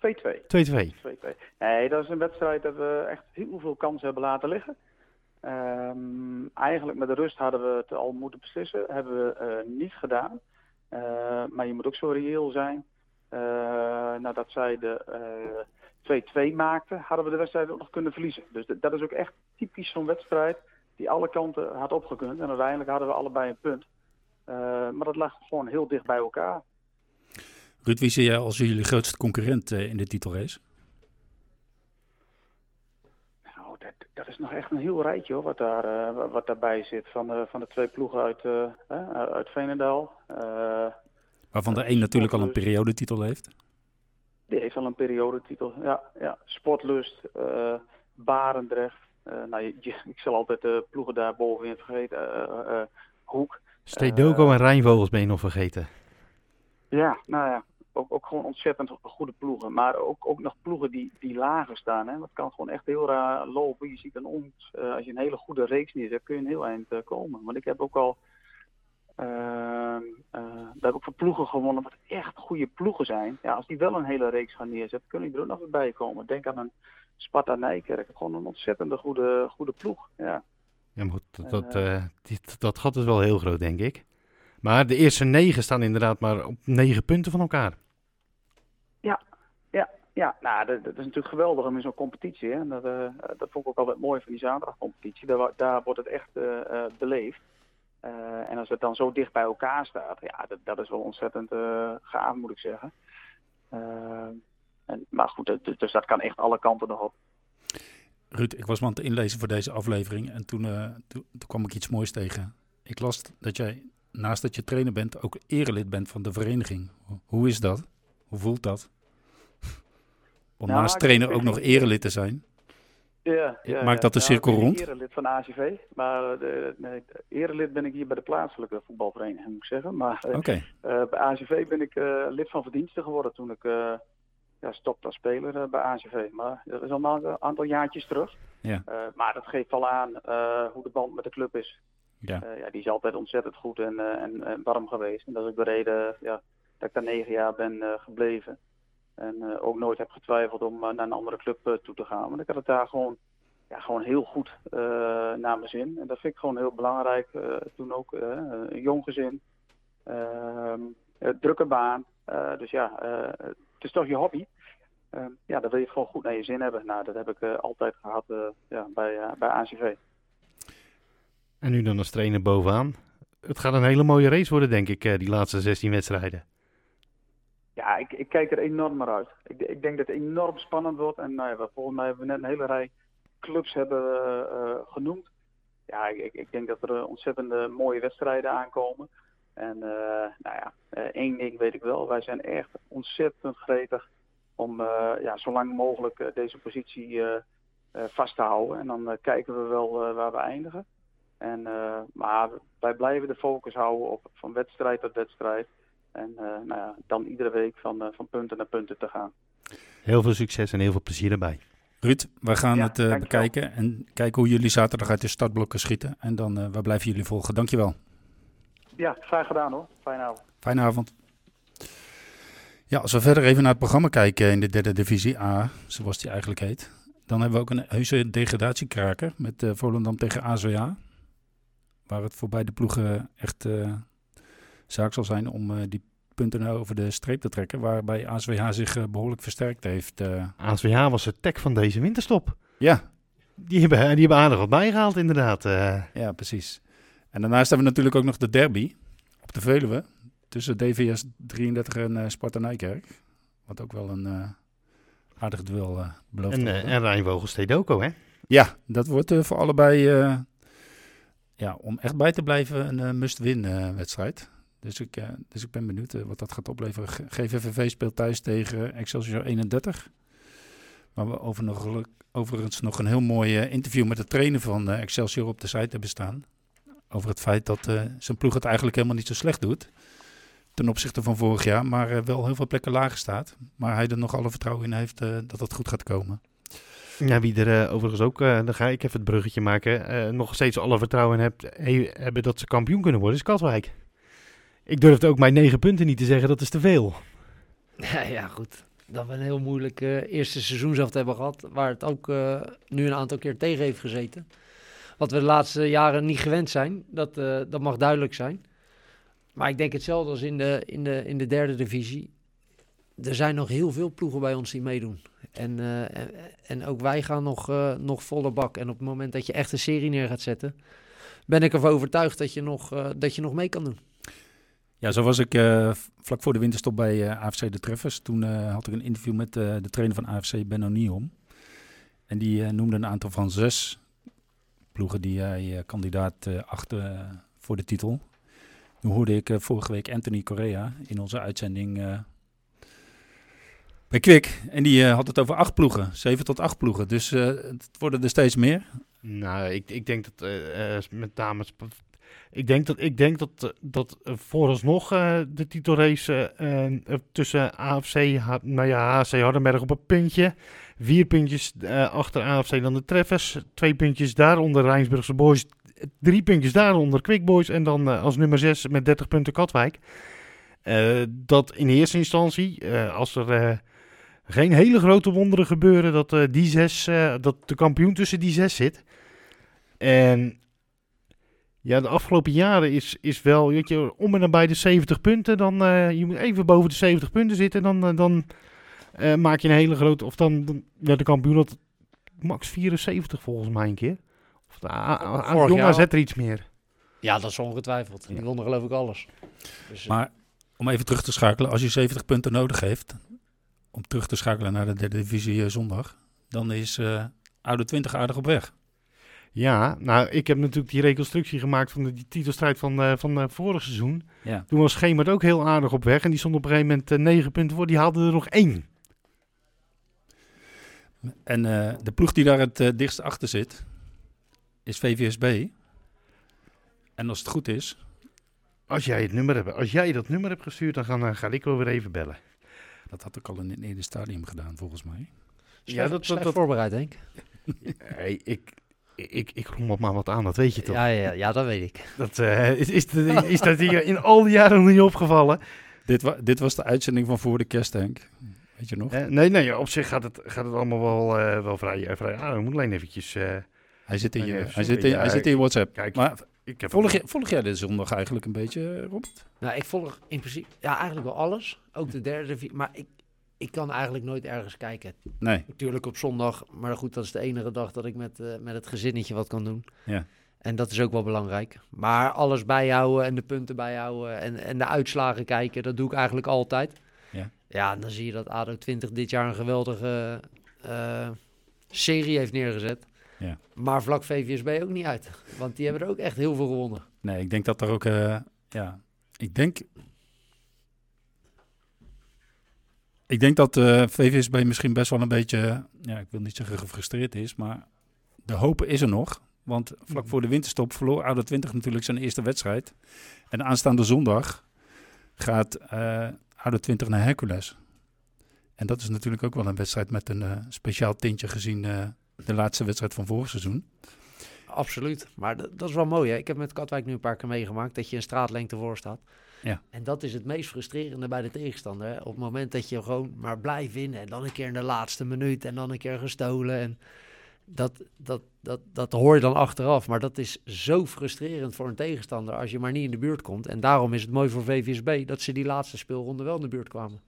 2-2. 2-2. Nee, dat is een wedstrijd dat we echt heel veel kansen hebben laten liggen. Um, eigenlijk met de rust hadden we het al moeten beslissen. Hebben we uh, niet gedaan. Uh, maar je moet ook zo reëel zijn. Uh, nadat zij de 2-2 maakten, hadden we de wedstrijd ook nog kunnen verliezen. Dus dat is ook echt typisch zo'n wedstrijd die alle kanten had opgekund. En uiteindelijk hadden we allebei een punt. maar dat lag gewoon heel dicht bij elkaar. Ruud, wie zie jij als jullie grootste concurrent in de titelrace? Nou, dat, dat, is nog echt een heel rijtje hoor, wat, daar, uh, wat daarbij zit. Van de, van de twee ploegen uit, uh, uit Veenendaal. Waarvan de een natuurlijk al een periodetitel heeft. Die heeft al een periodetitel, ja. ja. Sportlust, Barendrecht. nou, je, je, ik zal altijd de ploegen daar bovenin vergeten. Hoek. Stedoco en Rijnvogels ben je nog vergeten. Ja, nou ja, ook, ook gewoon ontzettend goede ploegen. Maar ook, ook nog ploegen die, die lager staan. Hè. Dat kan gewoon echt heel raar lopen. Je ziet aan ons, uh, als je een hele goede reeks neerzet, kun je een heel eind uh, komen. Want ik heb ook al... Uh, daar heb ik voor ploegen gewonnen wat echt goede ploegen zijn. Ja, als die wel een hele reeks gaan neerzetten, kunnen die er ook nog weer bij komen. Denk aan een Sparta Nijkerk. Gewoon een ontzettende goede, goede ploeg. Ja. Ja, maar goed, dat, dat, dat gat is wel heel groot, denk ik. Maar de eerste negen staan inderdaad maar op negen punten van elkaar. Ja, ja, ja. Nou, dat, dat is natuurlijk geweldig om in zo'n competitie. Hè. Dat, uh, dat vond ik ook altijd mooi van die zaterdagcompetitie. Daar, daar wordt het echt uh, beleefd. Uh, en als het dan zo dicht bij elkaar staat, ja, dat, dat is wel ontzettend gaaf, moet ik zeggen. En, maar goed, dus dat kan echt alle kanten nog op. Ruud, ik was me aan het inlezen voor deze aflevering en toen, toen, toen kwam ik iets moois tegen. Ik las dat jij naast dat je trainer bent, ook erelid bent van de vereniging. Hoe is dat? Hoe voelt dat? Om nou, naast trainer ook nog erelid te zijn? Ja, ja Maakt dat de cirkel rond? Ik ben erelid van ACV, maar de, nee, erelid ben ik hier bij de plaatselijke voetbalvereniging, moet ik zeggen. Maar okay. uh, bij ACV ben ik uh, lid van verdiensten geworden toen ik uh, ja, stopte als speler bij ACV. Maar dat is al een aantal jaartjes terug. Ja. maar dat geeft al aan hoe de band met de club is. Ja. Uh, ja, die is altijd ontzettend goed en, uh, en, en, warm geweest. En dat is ook de reden ja, dat ik daar negen jaar ben uh, gebleven. En ook nooit heb getwijfeld om naar een andere club toe te gaan. Want ik had het daar gewoon, ja, gewoon heel goed naar mijn zin. En dat vind ik gewoon heel belangrijk. toen ook een jong gezin, ehm, drukke baan. dus ja, het is toch je hobby. Ehm, ja, dan wil je gewoon goed naar je zin hebben. Nou, dat heb ik altijd gehad ja, bij, bij ACV. En nu dan als trainer bovenaan. Het gaat een hele mooie race worden, denk ik, die laatste 16 wedstrijden. Ja, ik, ik kijk er enorm naar uit. Ik, ik, denk dat het enorm spannend wordt. En nou ja, volgens mij hebben we net een hele rij clubs hebben, uh, genoemd. Ja, ik, ik, denk dat er ontzettende mooie wedstrijden aankomen. En nou ja, één ding weet ik wel. Wij zijn echt ontzettend gretig om ja, zo lang mogelijk deze positie vast te houden. En dan kijken we wel waar we eindigen. En, maar wij blijven de focus houden op van wedstrijd tot wedstrijd. En nou ja, dan iedere week van, van punten naar punten te gaan. Heel veel succes en heel veel plezier erbij. Ruud, wij gaan het uh, bekijken en kijken hoe jullie zaterdag uit de startblokken schieten. En dan uh, we blijven jullie volgen. Dankjewel. Ja, graag gedaan hoor. Fijne avond. Fijne avond. Ja, als we verder even naar het programma kijken in de derde divisie A, zoals die eigenlijk heet. Dan hebben we ook een heuse degradatiekraker met uh, Volendam tegen AZA. Waar het voor beide ploegen echt zaak zal zijn om die punten over de streep te trekken. Waarbij ASWH zich eh, behoorlijk versterkt heeft. Uh. Eh. ASWH was het tech van deze winterstop. Ja. Die hebben, die hebben aardig wat bijgehaald inderdaad. Uh. Ja, precies. En daarnaast hebben we natuurlijk ook nog de derby op de Veluwe. Tussen DVS 33 en uh, Sparta Nijkerk. Wat ook wel een aardig duel belooft. En, en Rijnvogel hè? Ja, dat wordt voor allebei, ja, om echt bij te blijven, een must-win wedstrijd. Dus ik, uh, dus ik ben benieuwd wat dat gaat opleveren. GVVV speelt thuis tegen Excelsior 31. Maar we over nog, overigens nog een heel mooi interview met de trainer van Excelsior op de site hebben staan. Over het feit dat zijn ploeg het eigenlijk helemaal niet zo slecht doet. Ten opzichte van vorig jaar, maar wel heel veel plekken lager staat. Maar hij er nog alle vertrouwen in heeft dat het goed gaat komen. Ja, wie er overigens ook, dan ga ik even het bruggetje maken, nog steeds alle vertrouwen in hebt, hebben dat ze kampioen kunnen worden, is Katwijk. Ik durfde ook mijn negen punten niet te zeggen, dat is te veel. Ja, ja goed. Dat we een heel moeilijk uh, eerste seizoenshelft hebben gehad. Waar het ook uh, nu een aantal keer tegen heeft gezeten. Wat we de laatste jaren niet gewend zijn. Dat, uh, dat mag duidelijk zijn. Maar ik denk hetzelfde als in de, in, de, in de derde divisie. Er zijn nog heel veel ploegen bij ons die meedoen. En, en, en, ook wij gaan nog, nog volle bak. En op het moment dat je echt een serie neer gaat zetten. Ben ik ervan overtuigd dat je nog, dat je nog mee kan doen. Ja, zo was ik vlak voor de winterstop bij AFC De Treffers. Toen had ik een interview met de trainer van AFC, Ben O'Neill. En die noemde een aantal van zes ploegen die hij kandidaat achter voor de titel. Nu hoorde ik vorige week Anthony Correa in onze uitzending bij Kwik. En die had het over acht ploegen, zeven tot acht ploegen. Dus het worden er steeds meer. Nou, ik, ik denk dat met dames ik denk dat, ik denk dat, dat vooralsnog de titelrace tussen AFC, nou ja, HC Hardenberg op een puntje. Vier puntjes achter AFC dan de Treffers. Twee puntjes daaronder Rijnsburgse Boys. Drie puntjes daaronder Quick Boys. En dan als nummer zes met 30 punten Katwijk. dat in eerste instantie, als er geen hele grote wonderen gebeuren, dat, die zes, dat de kampioen tussen die zes zit. En ja, de afgelopen jaren is, is wel, weet je, om en nabij de 70 punten. Dan, uh, je moet even boven de 70 punten zitten. Dan, uh, dan uh, maak je een hele grote, of dan, dan werd de kampioen dat max 74 volgens mij een keer. Of de Jong er iets meer. Ja, dat is ongetwijfeld. Die wonnen geloof ik alles. Dus, maar om even terug te schakelen, als je 70 punten nodig heeft om terug te schakelen naar de derde divisie zondag, dan is oude 20 aardig op weg. Ja, nou, ik heb natuurlijk die reconstructie gemaakt van de, die titelstrijd van, uh, van uh, vorig seizoen. Ja. Toen was Schemert ook heel aardig op weg. En die stond op een gegeven moment uh, negen punten voor. Die haalde er nog één. En de ploeg die daar het dichtst achter zit, is VVSB. En als het goed is... Als jij, het nummer hebt, als jij dat nummer hebt gestuurd, dan ga, ga ik wel weer even bellen. Dat had ik al in het eerste stadium gedaan, volgens mij. Ja, dat, dat, dat voorbereid, denk ik. hey, ik ik, ik rommel maar wat aan, dat weet je toch? Ja, ja, ja dat weet ik. Dat, uh, is, is, is dat hier in al die jaren nog niet opgevallen? Dit, wa dit was de uitzending van voor de kerst, Henk. Weet je nog? Uh, nee, nee, op zich gaat het, gaat het allemaal wel, uh, wel vrij, vrij aan. We moeten alleen eventjes... hij zit in, je, hij zit in, hij zit in WhatsApp. Kijk, maar ik heb volg, je, volg jij de zondag eigenlijk een beetje, Robert? Nou, ik volg in principe... Ja, eigenlijk wel alles. Ook de derde, maar ik, ik kan eigenlijk nooit ergens kijken. Nee. Natuurlijk op zondag, maar goed, dat is de enige dag dat ik met, uh, met het gezinnetje wat kan doen. Ja. En dat is ook wel belangrijk. Maar alles bijhouden en de punten bijhouden en, en de uitslagen kijken, dat doe ik eigenlijk altijd. Ja. Ja, en dan zie je dat ADO 20 dit jaar een geweldige uh, serie heeft neergezet. Ja. Maar vlak VVSB ook niet uit. Want die hebben er ook echt heel veel gewonnen. Nee, ik denk dat er ook, uh, ja, ik denk ik denk dat uh, VVSB misschien best wel een beetje, ja, ik wil niet zeggen gefrustreerd is, maar de hoop is er nog. Want vlak voor de winterstop verloor ADO 20 natuurlijk zijn eerste wedstrijd. En aanstaande zondag gaat uh, ADO 20 naar Hercules. En dat is natuurlijk ook wel een wedstrijd met een uh, speciaal tintje gezien de laatste wedstrijd van vorig seizoen. Absoluut, maar dat is wel mooi. Hè? Ik heb met Katwijk nu een paar keer meegemaakt dat je een straatlengte voor staat. Ja. En dat is het meest frustrerende bij de tegenstander. Hè? Op het moment dat je gewoon maar blijft winnen en dan een keer in de laatste minuut en dan een keer gestolen. En dat, dat, dat, dat hoor je dan achteraf. Maar dat is zo frustrerend voor een tegenstander als je maar niet in de buurt komt. En daarom is het mooi voor VVSB dat ze die laatste speelronde wel in de buurt kwamen.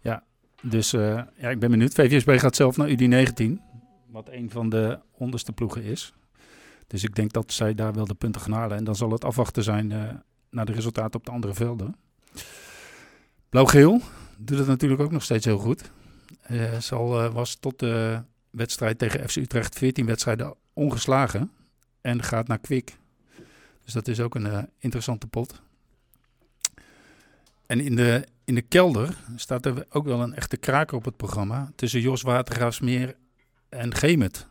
Ja, dus uh, ja, ik ben benieuwd. VVSB gaat zelf naar UD19, wat een van de onderste ploegen is. Dus ik denk dat zij daar wel de punten gaan halen. En dan zal het afwachten zijn uh, naar de resultaten op de andere velden. Blauw-geel doet het natuurlijk ook nog steeds heel goed. Uh, zal, was tot de wedstrijd tegen FC Utrecht 14 wedstrijden ongeslagen. En gaat naar Kwik. Dus dat is ook een interessante pot. En in de, in de kelder staat er ook wel een echte kraker op het programma. Tussen Jos Watergraafsmeer en Gemert.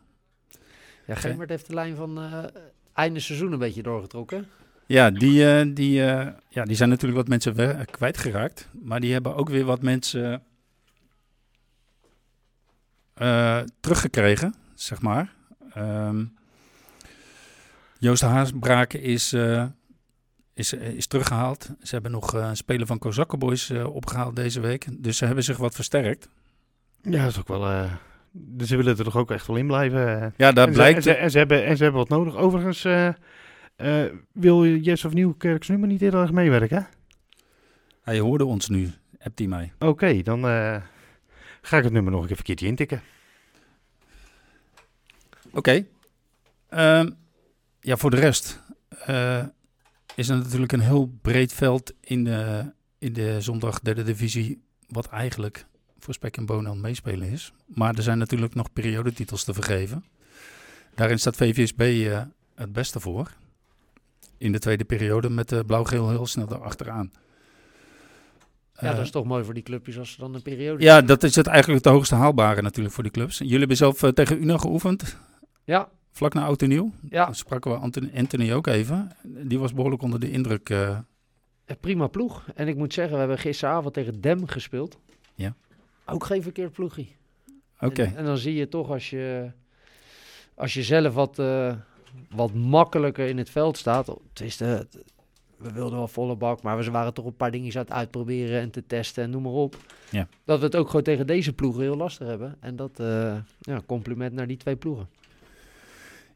Ja, Gemert heeft de lijn van uh, einde seizoen een beetje doorgetrokken. Ja, die, uh, die, uh, ja, die zijn natuurlijk wat mensen kwijtgeraakt. Maar die hebben ook weer wat mensen teruggekregen, zeg maar. Um, Joost Haasbraken is is, is teruggehaald. Ze hebben nog een speler van Kozakkenboys uh, opgehaald deze week. Dus ze hebben zich wat versterkt. Ja, dat is ook wel... Uh, dus ze willen er toch ook echt wel in blijven. Ja, dat en blijkt. Ze, en, ze, hebben, en ze hebben wat nodig. Overigens uh, wil Jess of Nieuwkerks nummer niet eerder meewerken, Hij hoorde ons nu, hebt hij mij. Oké, okay, dan ga ik het nummer nog een keertje intikken. Oké. Okay. Uh, ja, voor de rest is er natuurlijk een heel breed veld in de, in de zondag derde divisie, wat eigenlijk voor Spek en Bonen aan het meespelen is. Maar er zijn natuurlijk nog periodetitels te vergeven. Daarin staat VVSB uh, het beste voor. In de tweede periode met de blauw-geel heel snel erachteraan. Ja, dat is toch mooi voor die clubjes als ze dan een periode... Ja, dat is het eigenlijk het hoogste haalbare natuurlijk voor die clubs. Jullie hebben zelf uh, tegen UNA geoefend. Ja, Vlak na Oud en Nieuw. Ja. Dan spraken we Anthony, Anthony ook even. Die was behoorlijk onder de indruk. Prima ploeg. En ik moet zeggen, we hebben gisteravond tegen Dem gespeeld. Ja. Ook geen verkeerd ploegie. Oké. Okay. En, en, dan zie je toch als je, als je zelf wat, uh, wat makkelijker in het veld staat. Het is de, we wilden wel volle bak, maar we waren toch een paar dingetjes aan het uitproberen en te testen en noem maar op. Ja. Dat we het ook gewoon tegen deze ploegen heel lastig hebben. En dat, uh, ja, compliment naar die twee ploegen.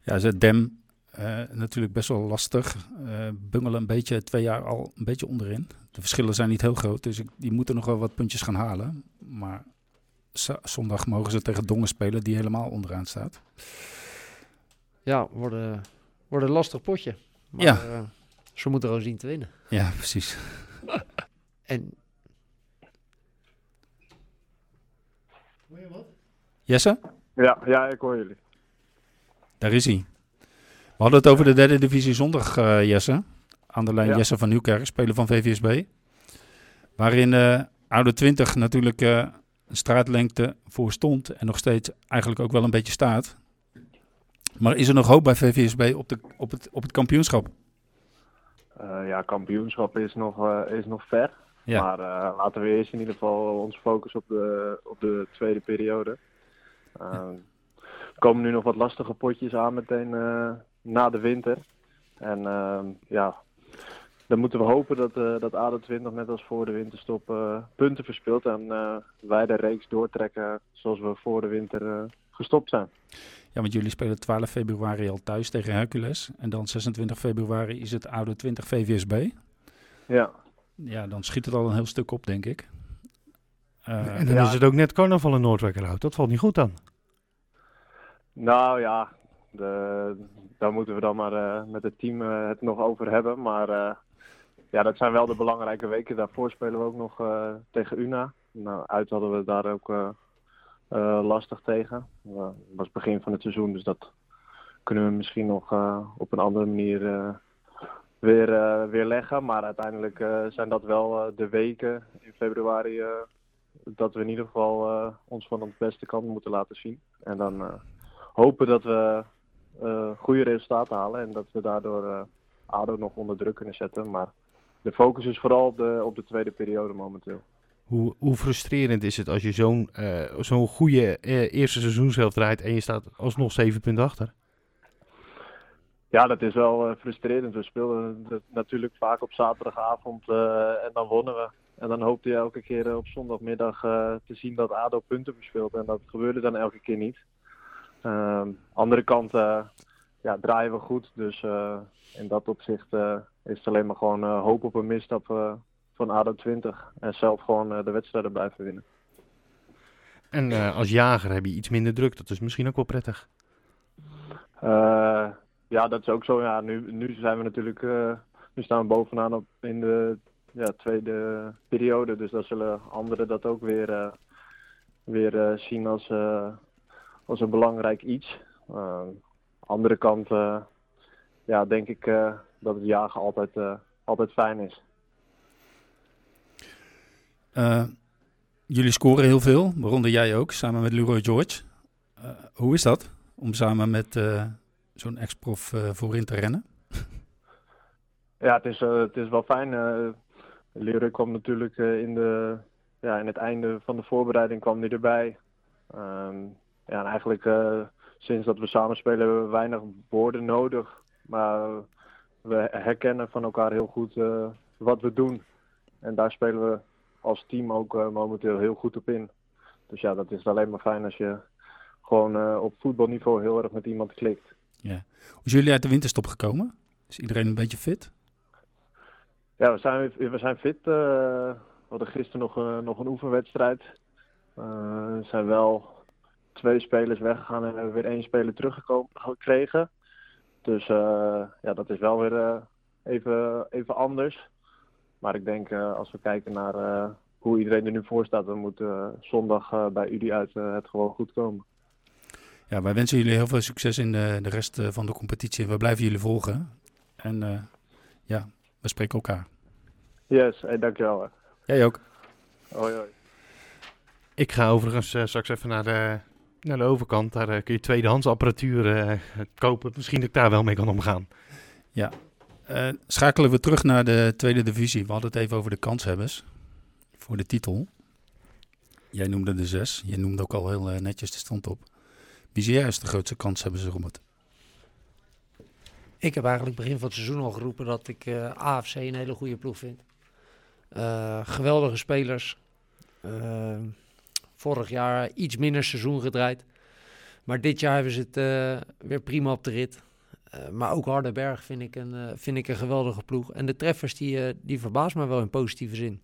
Ja, ze Dem uh, natuurlijk best wel lastig. Uh, bungelen een beetje twee jaar al een beetje onderin. De verschillen zijn niet heel groot, dus ik, die moeten nog wel wat puntjes gaan halen. Maar zondag mogen ze tegen Dongen spelen, die helemaal onderaan staat. Ja, worden, worden een lastig potje. Maar, ja. Uh, ze moeten gewoon zien te winnen. Ja, precies. en... Hoor je wat? Jesse? Ja, ja, ik hoor jullie. Daar is hij. We hadden het over de derde divisie zondag, uh, Jesse. Aan de lijn Ja. Jesse van Nieuwkerk, speler van VVSB. Waarin uh, Oude 20 natuurlijk uh, een straatlengte voor stond. En nog steeds eigenlijk ook wel een beetje staat. Maar is er nog hoop bij VVSB op, de, op, het, op het kampioenschap? Uh, ja, kampioenschap is nog, uh, is nog ver. Ja. Maar uh, laten we eerst in ieder geval ons focussen op de, op de tweede periode. Ja. Er komen nu nog wat lastige potjes aan meteen na de winter. En ja, dan moeten we hopen dat, dat ADO 20 net als voor de winterstop punten verspeelt. En wij de reeks doortrekken zoals we voor de winter gestopt zijn. Ja, want jullie spelen 12 februari al thuis tegen Hercules. En dan 26 februari is het oude 20 VVSB. Ja. Ja, dan schiet het al een heel stuk op, denk ik. Uh, en dan ja. is het ook net carnaval in Noordwijkerhout. Dat valt niet goed dan. Nou ja, de, daar moeten we dan maar uh, met het team uh, het nog over hebben. Maar ja, dat zijn wel de belangrijke weken. Daarvoor spelen we ook nog tegen UNA. Nou, uit hadden we daar ook lastig tegen. Het was begin van het seizoen, dus dat kunnen we misschien nog op een andere manier weer, weer leggen. Maar uiteindelijk zijn dat wel de weken in februari dat we in ieder geval ons van onze beste kant moeten laten zien. En dan hopen dat we goede resultaten halen en dat we daardoor ADO nog onder druk kunnen zetten. Maar de focus is vooral op de, op de tweede periode momenteel. Hoe, hoe frustrerend is het als je zo'n zo'n goede eerste seizoenshelft draait en je staat alsnog zeven punten achter? Ja, dat is wel frustrerend. We speelden natuurlijk vaak op zaterdagavond en dan wonnen we. En dan hoopte je elke keer op zondagmiddag uh, te zien dat ADO punten verspeelt. En dat gebeurde dan elke keer niet. Uh, andere kant uh, ja, draaien we goed. Dus uh, in dat opzicht is het alleen maar gewoon hoop op een misstap van ADO 20. En zelf gewoon de wedstrijden blijven winnen. En als jager heb je iets minder druk. Dat is misschien ook wel prettig. ja, dat is ook zo. Ja, nu, nu zijn we natuurlijk... nu staan we bovenaan op in de ja, tweede periode. Dus dan zullen anderen dat ook weer, weer zien als, uh, als een belangrijk iets. andere kant ja, denk ik dat het jagen altijd, altijd fijn is. jullie scoren heel veel, waaronder jij ook, samen met Leroy George. hoe is dat om samen met zo'n ex-prof voorin te rennen? Ja, het is, het is wel fijn Leroy kwam natuurlijk uh, in, de, ja, in het einde van de voorbereiding kwam hij erbij. Um, ja, en eigenlijk uh, sinds dat we samen spelen hebben we weinig woorden nodig. Maar we herkennen van elkaar heel goed uh, wat we doen. En daar spelen we als team ook momenteel heel goed op in. Dus ja, dat is alleen maar fijn als je gewoon op voetbalniveau heel erg met iemand klikt. Ja. Hoe zijn jullie uit de winterstop gekomen? Is iedereen een beetje fit? Ja, we zijn, we zijn fit. We hadden gisteren nog, nog een oefenwedstrijd. Er zijn wel twee spelers weggegaan en hebben weer één speler teruggekregen. Dus ja, dat is wel weer even, even anders. Maar ik denk als we kijken naar hoe iedereen er nu voor staat, dan moet zondag bij jullie uit het gewoon goed komen. Ja, wij wensen jullie heel veel succes in de, de rest van de competitie. We blijven jullie volgen. En ja, we spreken elkaar. Yes, hey, dankjewel. Jij ook. Hoi, hoi. Ik ga overigens uh, straks even naar de, naar de overkant. Daar uh, kun je tweedehands apparatuur uh, kopen. Misschien dat ik daar wel mee kan omgaan. Ja. schakelen we terug naar de tweede divisie. We hadden het even over de kanshebbers voor de titel. Jij noemde de zes. Je noemde ook al heel netjes de stand op. Wie zie jij als de grootste kanshebbers, Robert? Ik heb eigenlijk begin van het seizoen al geroepen dat ik uh, AFC een hele goede ploeg vind. Uh, geweldige spelers. Vorig jaar iets minder seizoen gedraaid. Maar dit jaar hebben ze het weer prima op de rit. maar ook Hardenberg vind ik, een, vind ik een geweldige ploeg. En de treffers die, die verbazen me wel in positieve zin.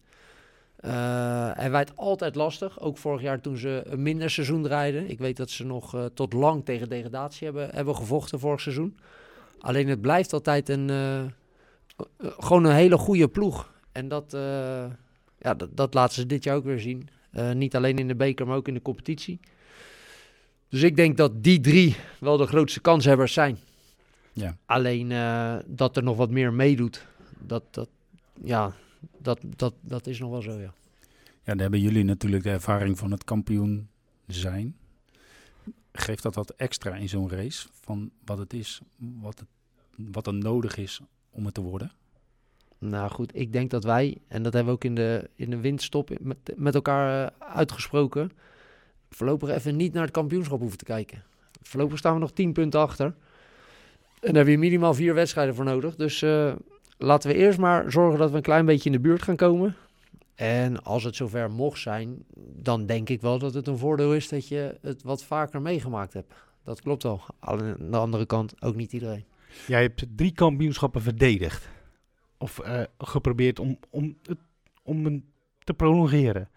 hij wijt altijd lastig. Ook vorig jaar toen ze een minder seizoen draaiden. Ik weet dat ze nog tot lang tegen degradatie hebben, hebben gevochten vorig seizoen. Alleen het blijft altijd een, gewoon een hele goede ploeg. En dat, ja, dat, dat laten ze dit jaar ook weer zien. Uh, niet alleen in de beker, maar ook in de competitie. Dus ik denk dat die drie wel de grootste kanshebbers zijn. Ja. Alleen dat er nog wat meer meedoet, dat, dat, ja, dat, dat, dat is nog wel zo, ja. Ja, dan hebben jullie natuurlijk de ervaring van het kampioen zijn geeft dat wat extra in zo'n race van wat het is, wat, het, wat er nodig is om het te worden? Nou goed, ik denk dat wij, en dat hebben we ook in de, in de windstop met, met elkaar uh, uitgesproken, voorlopig even niet naar het kampioenschap hoeven te kijken. Voorlopig staan we nog 10 punten achter. En daar heb je minimaal vier wedstrijden voor nodig. Dus uh, laten we eerst maar zorgen dat we een klein beetje in de buurt gaan komen. En als het zover mocht zijn, dan denk ik wel dat het een voordeel is dat je het wat vaker meegemaakt hebt. Dat klopt wel. Aan de andere kant ook niet iedereen. Jij hebt drie kampioenschappen verdedigd. Of uh, geprobeerd om, om, het, om te prolongeren.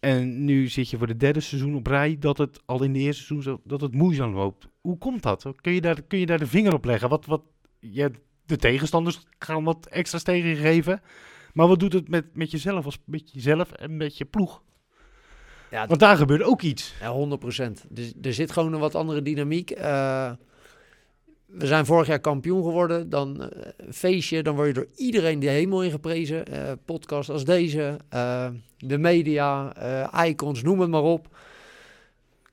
En nu zit je voor de derde seizoen op rij dat het al in de eerste seizoen dat het moeizaam loopt. Hoe komt dat? Kun je daar, kun je daar de vinger op leggen? Wat, wat, ja, de tegenstanders gaan wat extra's tegen je geven. Maar wat doet het met, met jezelf, als, met jezelf en met je ploeg? Ja, Want daar gebeurt ook iets. Ja, 100 procent. Dus er zit gewoon een wat andere dynamiek. Uh, we zijn vorig jaar kampioen geworden. Dan uh, feestje, dan word je door iedereen de hemel in geprezen. Uh, podcast als deze, uh, de media, icons, noem het maar op.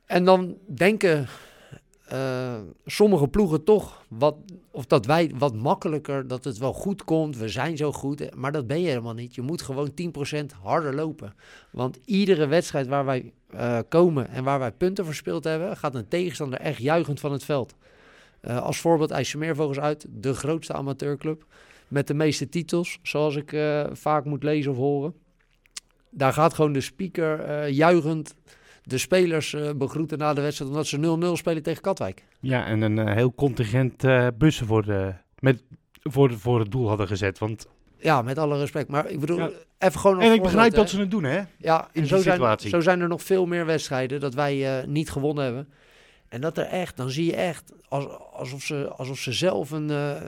En dan denken sommige ploegen toch wat, of dat wij wat makkelijker, dat het wel goed komt. We zijn zo goed, maar dat ben je helemaal niet. Je moet gewoon 10% harder lopen. Want iedere wedstrijd waar wij komen en waar wij punten verspeeld hebben, gaat een tegenstander echt juichend van het veld. Uh, als voorbeeld IJsselmeervogels uit, de grootste amateurclub. Met de meeste titels, zoals ik uh, vaak moet lezen of horen. Daar gaat gewoon de speaker uh, juichend de spelers begroeten na de wedstrijd... omdat ze 0-0 spelen tegen Katwijk. Ja, en een heel contingent bussen voor, de, met, voor, voor het doel hadden gezet. Want ja, met alle respect. Maar ik bedoel, ja. even gewoon... En ik begrijp dat ze het doen, hè? Ja, in zo zijn, zo zijn er nog veel meer wedstrijden dat wij uh, niet gewonnen hebben. En dat er echt, dan zie je echt alsof, ze, alsof ze zelf een, uh,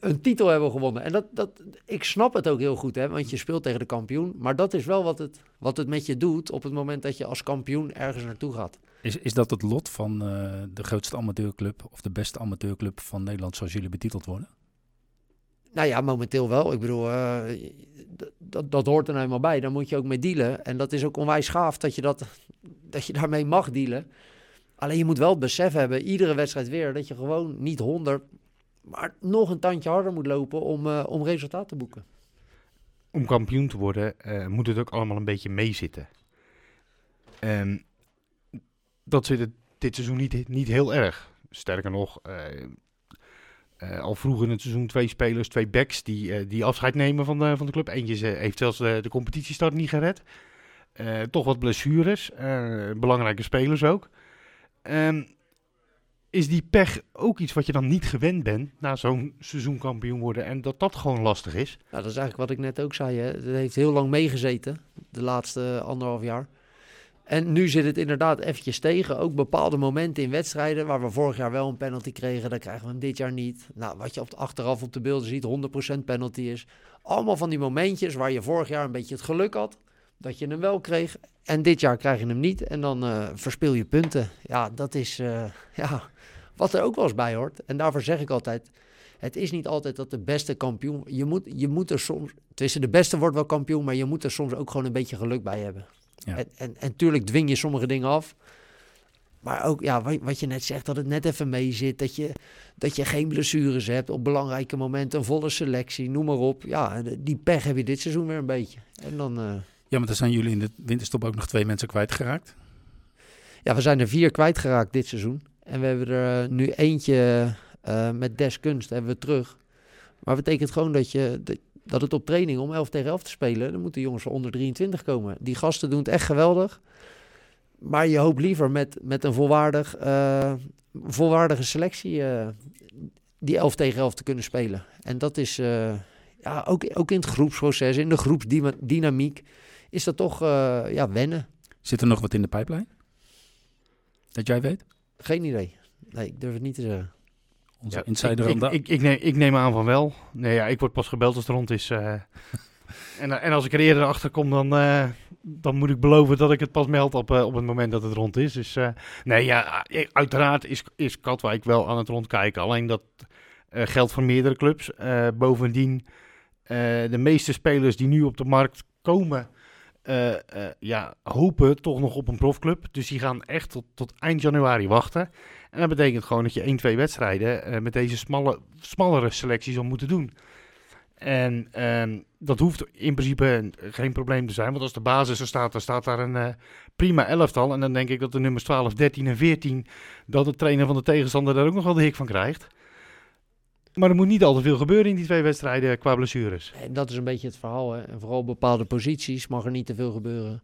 een titel hebben gewonnen. En dat, dat, ik snap het ook heel goed, hè, want je speelt tegen de kampioen. Maar dat is wel wat het, wat het met je doet op het moment dat je als kampioen ergens naartoe gaat. Is, is dat het lot van uh, de grootste amateurclub of de beste amateurclub van Nederland zoals jullie betiteld worden? Nou ja, momenteel wel. Ik bedoel, uh, dat, dat hoort er nou eenmaal bij. Daar moet je ook mee dealen. En dat is ook onwijs gaaf dat je, dat, dat je daarmee mag dealen. Alleen je moet wel het besef hebben, iedere wedstrijd weer, dat je gewoon niet 100, maar nog een tandje harder moet lopen om, uh, om resultaat te boeken. Om kampioen te worden uh, moet het ook allemaal een beetje meezitten. En dat zit het dit seizoen niet, niet heel erg. Sterker nog, uh, al vroeg in het seizoen twee spelers, twee backs die, die afscheid nemen van de, van de club. Eentje heeft zelfs de competitiestart niet gered. Uh, toch wat blessures, belangrijke spelers ook. Ehm, is die pech ook iets wat je dan niet gewend bent na zo'n seizoenkampioen worden en dat dat gewoon lastig is? Dat is eigenlijk wat ik net ook zei. Hè. Het heeft heel lang meegezeten, de laatste anderhalf jaar. En nu zit het inderdaad eventjes tegen. Ook bepaalde momenten in wedstrijden waar we vorig jaar wel een penalty kregen, dan krijgen we hem dit jaar niet. Nou, wat je op de achteraf op de beelden ziet, 100% penalty is. Allemaal van die momentjes waar je vorig jaar een beetje het geluk had dat je hem wel kreeg. En dit jaar krijg je hem niet en dan uh, verspil je punten. Ja, dat is uh, ja, wat er ook wel eens bij hoort. En daarvoor zeg ik altijd, het is niet altijd dat de beste kampioen... Je moet, je moet er soms... Tussen de beste wordt wel kampioen, maar je moet er soms ook gewoon een beetje geluk bij hebben. Ja. En, en, en tuurlijk dwing je sommige dingen af. Maar ook, ja, wat, je net zegt, dat het net even mee zit. Dat je, dat je geen blessures hebt op belangrijke momenten. Een volle selectie, noem maar op. Ja, die pech heb je dit seizoen weer een beetje. En dan... Uh... Ja, maar dan zijn jullie in de winterstop ook nog twee mensen kwijtgeraakt. Ja, we zijn er vier kwijtgeraakt dit seizoen. En we hebben er nu eentje uh, met deskunst hebben we terug. Maar betekent gewoon dat je, dat het op training om 11 tegen 11 te spelen, dan moeten jongens onder 23 komen. Die gasten doen het echt geweldig. Maar je hoopt liever met, met een volwaardig, uh, volwaardige selectie die 11 tegen 11 te kunnen spelen. En dat is ja, ook, ook in het groepsproces, in de groepsdynamiek, is dat toch ja, wennen. Zit er nog wat in de pijplijn? Dat jij weet? Geen idee. Nee, ik durf het niet te zeggen onze ja, insider. Ik, ik, ik, ik, neem, ik neem aan van wel. Nee, ja, ik word pas gebeld als het rond is. Uh, en, en als ik er eerder achter kom, dan, uh, dan moet ik beloven dat ik het pas meld op, uh, op het moment dat het rond is. Dus nee, ja, uiteraard is, is Katwijk wel aan het rondkijken. Alleen dat geldt voor meerdere clubs. bovendien, de meeste spelers die nu op de markt komen, ja, hopen toch nog op een profclub. Dus die gaan echt tot, tot eind januari wachten. En dat betekent gewoon dat je 1, 2 wedstrijden uh, met deze smalle, smallere selecties zal moeten doen. En uh, dat hoeft in principe geen probleem te zijn, want als de basis er staat, dan staat daar een prima elftal. En dan denk ik dat de nummers 12, 13 en 14, dat de trainer van de tegenstander daar ook nog wel de hik van krijgt. Maar er moet niet al te veel gebeuren in die twee wedstrijden qua blessures. En dat is een beetje het verhaal. Hè? En vooral bepaalde posities mag er niet te veel gebeuren.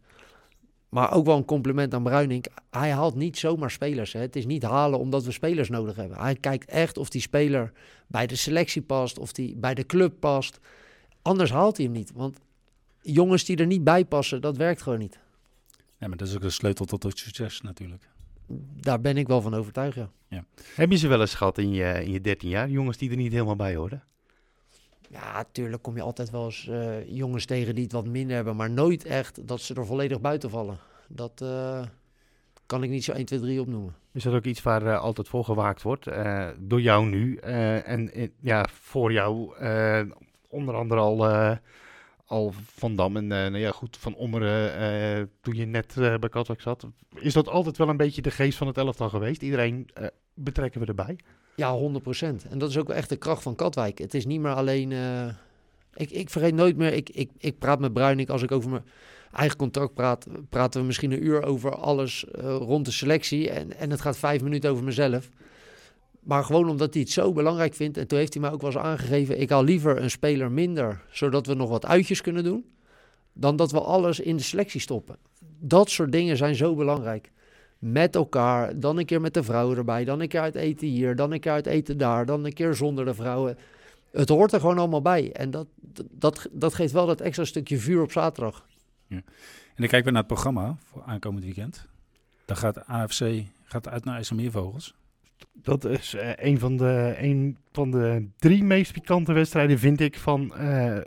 Maar ook wel een compliment aan Bruining. Hij haalt niet zomaar spelers. Hè. Het is niet halen omdat we spelers nodig hebben. Hij kijkt echt of die speler bij de selectie past, of die bij de club past. Anders haalt hij hem niet. Want jongens die er niet bij passen, dat werkt gewoon niet. Ja, maar dat is ook de sleutel tot het succes natuurlijk. Daar ben ik wel van overtuigd, ja. ja. Heb je ze wel eens gehad in je, in je 13 jaar? Jongens die er niet helemaal bij horen? Ja, natuurlijk kom je altijd wel eens uh, jongens tegen die het wat minder hebben, maar nooit echt dat ze er volledig buiten vallen. Dat uh, kan ik niet zo 1, 2, 3 opnoemen. is dat ook iets waar uh, altijd voor gewaakt wordt. Door jou nu. En ja, voor jou onder andere al, al Van Dam en nou ja, goed, Van Ommeren toen je net bij Katwijk zat. Is dat altijd wel een beetje de geest van het elftal geweest? Iedereen betrekken we erbij? Ja, 100%. En dat is ook echt de kracht van Katwijk. Het is niet meer alleen... ik, ik vergeet nooit meer... Ik, ik, ik praat met Bruining als ik over mijn eigen contract praat, praten we misschien een uur over alles rond de selectie. En, en het gaat vijf minuten over mezelf. Maar gewoon omdat hij het zo belangrijk vindt. En toen heeft hij mij ook wel eens aangegeven: ik haal liever een speler minder, zodat we nog wat uitjes kunnen doen. Dan dat we alles in de selectie stoppen. Dat soort dingen zijn zo belangrijk. Met elkaar, dan een keer met de vrouwen erbij, dan een keer uit eten hier, dan een keer uit eten daar, dan een keer zonder de vrouwen. Het hoort er gewoon allemaal bij. En dat, dat, dat geeft wel dat extra stukje vuur op zaterdag. Ja. En dan kijken we naar het programma voor aankomend weekend. Dan gaat AFC gaat uit naar IJsselmeervogels. Dat is uh, een, van de, een van de drie meest pikante wedstrijden, vind ik, van, uh,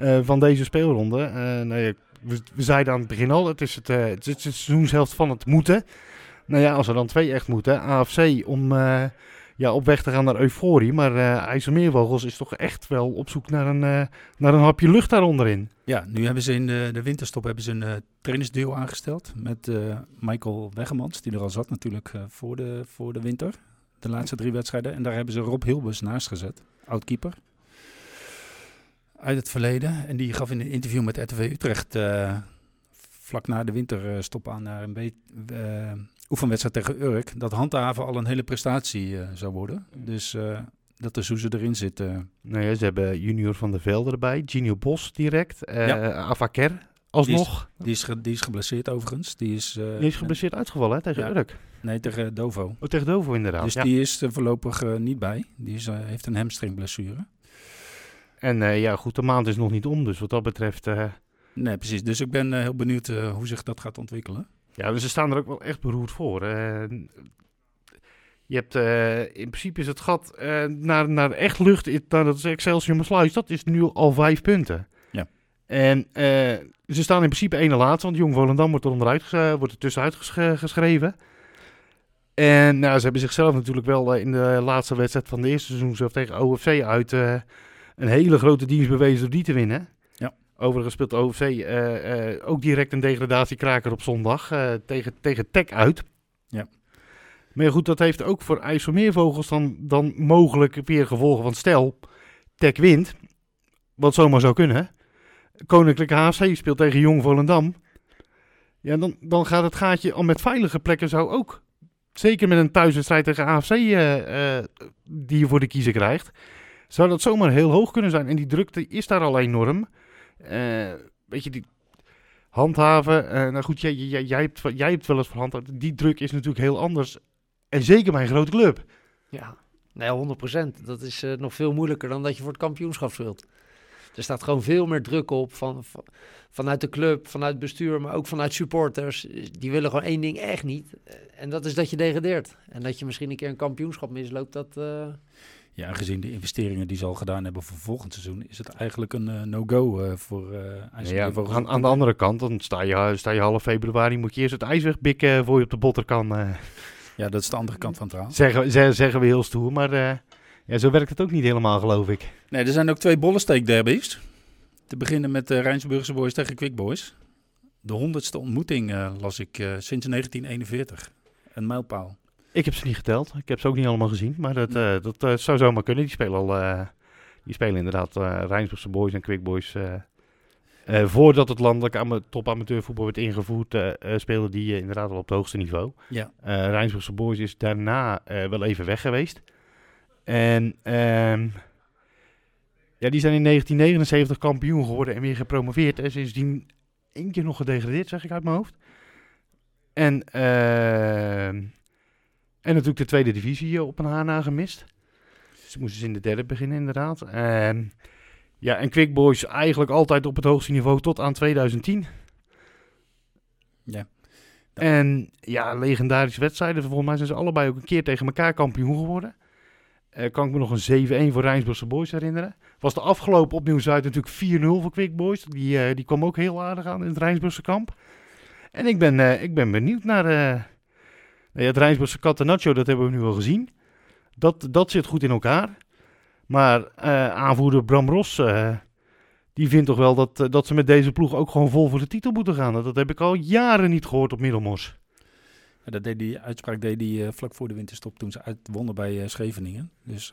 uh, van deze speelronde. nou ja, we, we, zeiden aan het begin al, het is het, het, is het seizoenshelft van het moeten. Nou ja, als er dan twee echt moeten, AFC om ja, op weg te gaan naar euforie. Maar uh, IJsselmeervogels is toch echt wel op zoek naar een, uh, naar een hapje lucht daaronderin. Ja, nu hebben ze in de, de winterstop hebben ze een uh, trainersduo aangesteld met Michael Weggemans, die er al zat natuurlijk voor, de, voor de winter. De laatste drie wedstrijden. En daar hebben ze Rob Hilbers naast gezet, oud-keeper. Uit het verleden. En die gaf in een interview met RTV Utrecht vlak na de winterstop aan naar een beetje oefenwedstrijd tegen Urk, dat handhaven al een hele prestatie uh, zou worden. Dus uh, dat de Soeze erin zit. Uh. Nou ja, ze hebben junior van der Velde erbij, Gino Bos direct, uh, ja. Avaker alsnog. Die is, die, is die is geblesseerd overigens. Die is, die is geblesseerd uitgevallen hè, tegen ja. Urk. Nee, tegen Dovo. Oh, tegen Dovo inderdaad. Dus die is er voorlopig niet bij. Die is, heeft een hamstringblessure. En ja, goed, de maand is nog niet om, dus wat dat betreft... Nee, precies. Dus ik ben heel benieuwd hoe zich dat gaat ontwikkelen. Ja, dus ze staan er ook wel echt beroerd voor. Je hebt uh, in principe is het gat uh, naar, naar echt lucht, naar dat is Excelsior Maasluis, dat is nu al vijf punten. Ja. En ze staan in principe één laatste, want Jong Volendam wordt er onderuit, wordt er tussenuit geschreven. En nou, ze hebben zichzelf natuurlijk wel in de laatste wedstrijd van de eerste seizoen zelf tegen OFC uit een hele grote dienst bewezen door die te winnen. Overigens speelt de OFC uh, uh, ook direct een degradatiekraker op zondag uh, tegen, tegen Tech uit. Ja. Maar goed, dat heeft ook voor IJsselmeervogels dan, dan mogelijk weer gevolgen. Want stel, Tech wint, wat zomaar zou kunnen. Koninklijke HFC speelt tegen Jong Volendam. Ja, dan, dan gaat het gaatje al met veilige plekken zou ook. Zeker met een thuiswedstrijd tegen AFC die je voor de kiezer krijgt. Zou dat zomaar heel hoog kunnen zijn. En die drukte is daar al enorm. Uh, weet je, die handhaven. Uh, nou goed, jij, jij, jij, hebt, jij hebt wel eens verhandhaven. Die druk is natuurlijk heel anders. En zeker bij een grote club. Ja, nee, 100%. Dat is uh, nog veel moeilijker dan dat je voor het kampioenschap speelt. Er staat gewoon veel meer druk op van, van, vanuit de club, vanuit het bestuur, maar ook vanuit supporters. Die willen gewoon één ding echt niet. En dat is dat je degradeert. En dat je misschien een keer een kampioenschap misloopt, dat... Ja, gezien de investeringen die ze al gedaan hebben voor volgend seizoen, is het eigenlijk een uh, no-go uh, voor uh, ja, aan, aan, de andere kant, dan sta je, sta je half februari, moet je eerst het ijs wegbikken voor je op de botter kan. Ja, dat is de andere kant van het verhaal. Zeggen, zeggen we heel stoer, maar ja, zo werkt het ook niet helemaal, geloof ik. Nee, er zijn ook twee bollesteek derbies. Te beginnen met de Rijnsburgse Boys tegen Quick Boys. De honderdste ontmoeting las ik sinds 1941. Een mijlpaal. Ik heb ze niet geteld. Ik heb ze ook niet allemaal gezien. Maar dat, uh, dat uh, zou zomaar kunnen. Die spelen al. Uh, die spelen inderdaad Rijnsburgse Boys en Quick Boys. voordat het landelijk top amateurvoetbal werd ingevoerd, speelden die inderdaad al op het hoogste niveau. Ja. Rijnsburgse Boys is daarna wel even weg geweest. En ehm, ja, die zijn in 1979 kampioen geworden en weer gepromoveerd. En sindsdien één keer nog gedegradeerd, zeg ik uit mijn hoofd. En ehm, en natuurlijk de tweede divisie eh, op een haar na gemist. Ze moesten ze in de derde beginnen, inderdaad. En, ja, en Quick Boys eigenlijk altijd op het hoogste niveau tot aan 2010. Ja. En ja, legendarische wedstrijden. Volgens mij zijn ze allebei ook een keer tegen elkaar kampioen geworden. Uh, kan ik me nog een 7-1 voor Rijnsburgse Boys herinneren. Was de afgelopen opnieuw Zuid natuurlijk 4-0 voor Quick Boys. Die, uh, die kwam ook heel aardig aan in het Rijnsburgse kamp. En ik ben, uh, ik ben benieuwd naar, Nou ja, het Rijnsburgse Catenaccio, dat hebben we nu al gezien. Dat, dat zit goed in elkaar. Maar eh, aanvoerder Bram Ros, eh, die vindt toch wel dat, eh, dat ze met deze ploeg ook gewoon vol voor de titel moeten gaan. Dat, dat heb ik al jaren niet gehoord op Middelmos. Ja, dat deed die uitspraak deed hij vlak voor de winterstop toen ze uitwonnen bij Scheveningen. Dus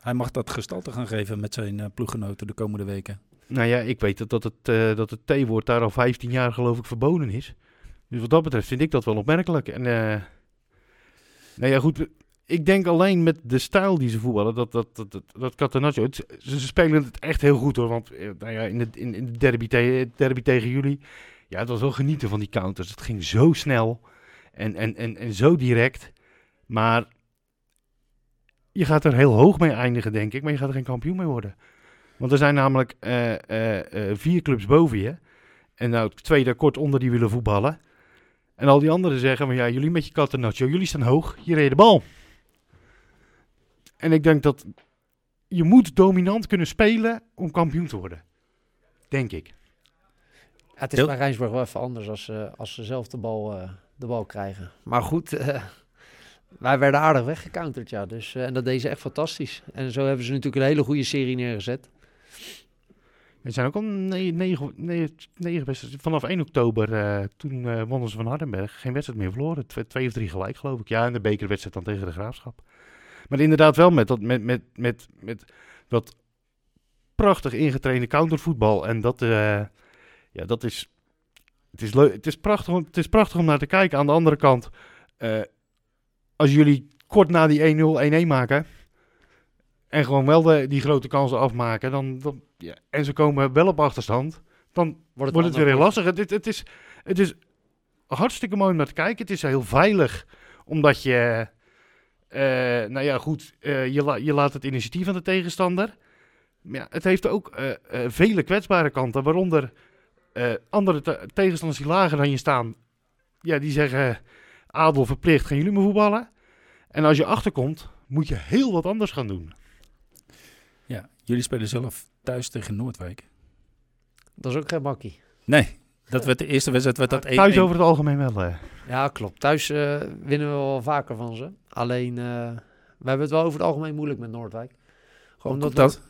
hij mag dat gestalte gaan geven met zijn ploeggenoten de komende weken. Nou ja, ik weet dat, dat het, dat het T-woord daar al 15 jaar geloof ik verboden is. Dus wat dat betreft vind ik dat wel opmerkelijk. En nou ja, goed. Ik denk alleen met de stijl die ze voetballen, dat, dat, dat, dat, dat ze, ze spelen het echt heel goed hoor. Want eh, nou ja, in, de, in, in de derby, derby tegen jullie, ja, het was wel genieten van die counters. Het ging zo snel en, en, en, en zo direct. Maar je gaat er heel hoog mee eindigen, denk ik. Maar je gaat er geen kampioen mee worden. Want er zijn namelijk eh, eh, vier clubs boven je. En nou, twee daar kort onder die willen voetballen. En al die anderen zeggen, maar ja, jullie met je Catenaccio, jullie staan hoog, je reed de bal. En ik denk dat je moet dominant kunnen spelen om kampioen te worden. Denk ik. Ja, het is Heel- bij Rijnsburg wel even anders als, ze als ze zelf de bal, eh, de bal krijgen. Maar goed, eh, wij werden aardig weggecounterd, ja. Dus, eh, en dat deden ze echt fantastisch. En zo hebben ze natuurlijk een hele goede serie neergezet. Er zijn ook al negen. Vanaf 1 oktober, eh, toen eh, wonnen ze van Hardenberg. Geen wedstrijd meer verloren. Twee, twee of drie gelijk, geloof ik. Ja, en de bekerwedstrijd dan tegen de Graafschap. Maar inderdaad wel met dat, met, met, met, met dat prachtig ingetrainde countervoetbal. En dat, eh, ja, dat is... Het is, het, is prachtig, om- het is prachtig om naar te kijken. Aan de andere kant, als jullie kort na die 1-0 1-1 maken... En gewoon wel de, die grote kansen afmaken. Dan, ja, en ze komen wel op achterstand. Dan wordt het, weer heel lastig. Het, het, het, is, het is hartstikke mooi om naar te kijken. Het is heel veilig. Omdat je... eh, nou ja, goed. eh, je, la- je laat het initiatief aan de tegenstander. Maar ja, het heeft ook eh, vele kwetsbare kanten. Waaronder andere te- tegenstanders die lager dan je staan. Ja, die zeggen... Adel verplicht, gaan jullie me voetballen? En als je achterkomt, moet je heel wat anders gaan doen. Ja, jullie spelen zelf thuis tegen Noordwijk. Dat is ook geen makkie. Nee, dat werd de eerste wedstrijd. Werd dat 1-1. Thuis over het algemeen wel. eh. Ja, klopt. Thuis eh, winnen we wel vaker van ze. Alleen, eh, we hebben het wel over het algemeen moeilijk met Noordwijk. Gewoon omdat we- dat?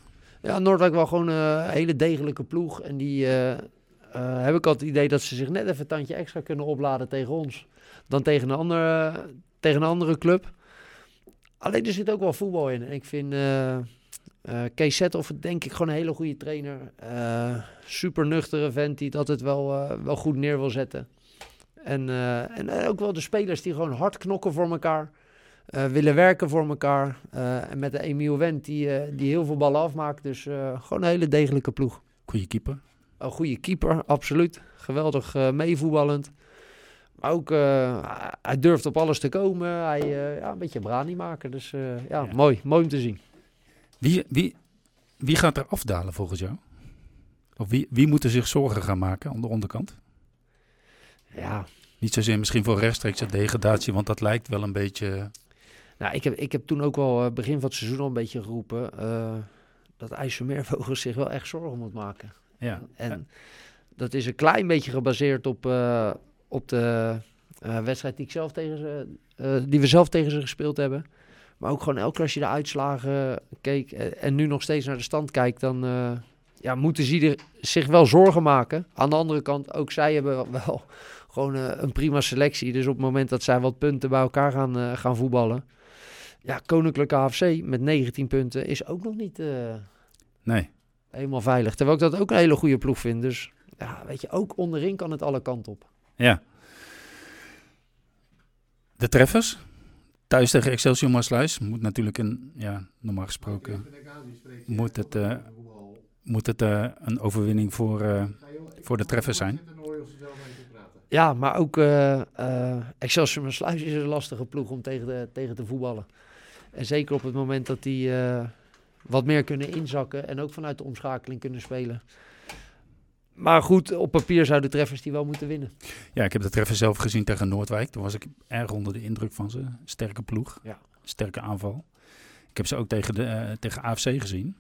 Ja, Noordwijk wel gewoon eh, een hele degelijke ploeg. En die eh, eh, heb ik altijd het idee dat ze zich net even een tandje extra kunnen opladen tegen ons. Dan tegen een andere, tegen een andere club. Alleen er zit ook wel voetbal in. En ik vind eh Kees Zethoff denk ik gewoon een hele goede trainer. Eh, super nuchtere vent die het altijd wel, eh, wel goed neer wil zetten. En, en ook wel de spelers die gewoon hard knokken voor elkaar. willen werken voor elkaar. En met de Emiel Wendt die, die heel veel ballen afmaakt. Dus gewoon een hele degelijke ploeg. Goeie keeper. Een goede keeper, absoluut. Geweldig meevoetballend. Maar ook, hij durft op alles te komen. Hij ja, een beetje brani maken. Dus ja, Ja. mooi. Mooi om te zien. Wie, wie, wie gaat er afdalen volgens jou? Of wie, wie moet er zich zorgen gaan maken aan de onderkant? Ja, Niet zozeer misschien voor rechtstreekse degradatie, want dat lijkt wel een beetje... nou, ik, heb, ik heb toen ook wel eh, begin van het seizoen al een beetje geroepen... eh, dat IJsselmeervogels zich wel echt zorgen moet maken. Ja, En dat is een klein beetje gebaseerd op, eh, op de eh, wedstrijd die, ik zelf tegen ze, eh, die we zelf tegen ze gespeeld hebben. Maar ook gewoon elke keer als je de uitslagen keek en nu nog steeds naar de stand kijkt, dan eh, ja, moeten ze zich wel zorgen maken. Aan de andere kant, ook zij hebben wel gewoon eh, een prima selectie. Dus op het moment dat zij wat punten bij elkaar gaan, eh, gaan voetballen. Ja, Koninklijke AFC met 19 punten is ook nog niet... nee. helemaal veilig. Terwijl ik dat ook een hele goede ploeg vind. Dus ja, weet je, ook onderin kan het alle kanten op. Ja. De treffers. Thuis tegen Excelsior Maasluis. Moet natuurlijk een, ja, normaal gesproken, moet het, eh, moet het eh, een overwinning voor, eh, voor de treffers zijn. Ja, maar ook Excelsior Maasluis is een lastige ploeg om tegen, de, tegen te voetballen. En zeker op het moment dat die wat meer kunnen inzakken en ook vanuit de omschakeling kunnen spelen. Maar goed, op papier zouden de treffers die wel moeten winnen. Ja, ik heb de treffer zelf gezien tegen Noordwijk. Toen was ik erg onder de indruk van ze. Sterke ploeg. Ja. Sterke aanval. Ik heb ze ook tegen, de, eh, tegen AFC gezien.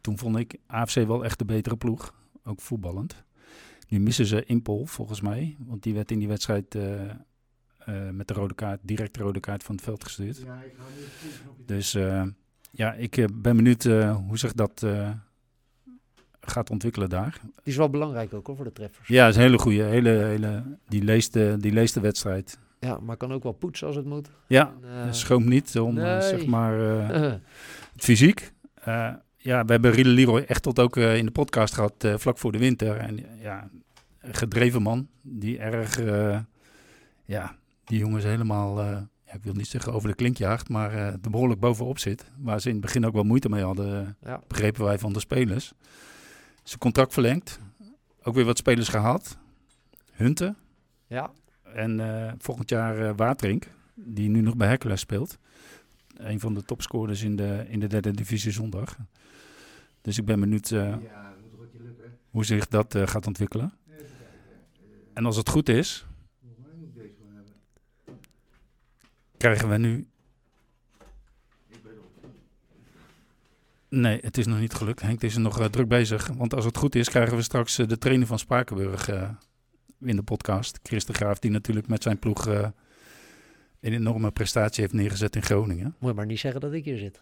Toen vond ik AFC wel echt de betere ploeg. Ook voetballend. Nu missen ze Impol, volgens mij. Want die werd in die wedstrijd eh, eh, met de rode kaart, direct de rode kaart van het veld gestuurd. Ja, ik ga nu Dus eh, ja, ik eh, ben benieuwd eh, hoe zich dat eh, gaat ontwikkelen daar. Die is wel belangrijk ook hoor, voor de treffers. Ja, is een hele goede, hele, hele, die, leest de, die leest de wedstrijd. Ja, maar kan ook wel poetsen als het moet. Ja, En, eh, niet om, eh, nee. zeg maar, eh, het fysiek. Ja, we hebben Riele Leroy echt tot ook in de podcast gehad eh, vlak voor de winter. En ja, een gedreven man die erg, ja, die jongens helemaal, ik wil niet zeggen over de klink jaagt, maar er behoorlijk bovenop zit. Waar ze in het begin ook wel moeite mee hadden, ja. begrepen wij van de spelers. Zijn contract verlengd, ook weer wat spelers gehaald. Hunten ja, en eh, volgend jaar eh Waterink, die nu nog bij Hercules speelt. Een van de topscorers in de, in de derde divisie zondag. Dus ik ben benieuwd eh, Ja, hoe zich dat gaat ontwikkelen. En als het goed is, krijgen we nu... Ik ben op. Nee, het is nog niet gelukt. Henk is er nog eh, druk bezig. Want als het goed is, krijgen we straks eh, de trainer van Spakenburg eh, in de podcast. Chris de Graaf, die natuurlijk met zijn ploeg een enorme prestatie heeft neergezet in Groningen. moet je maar niet zeggen dat ik hier zit.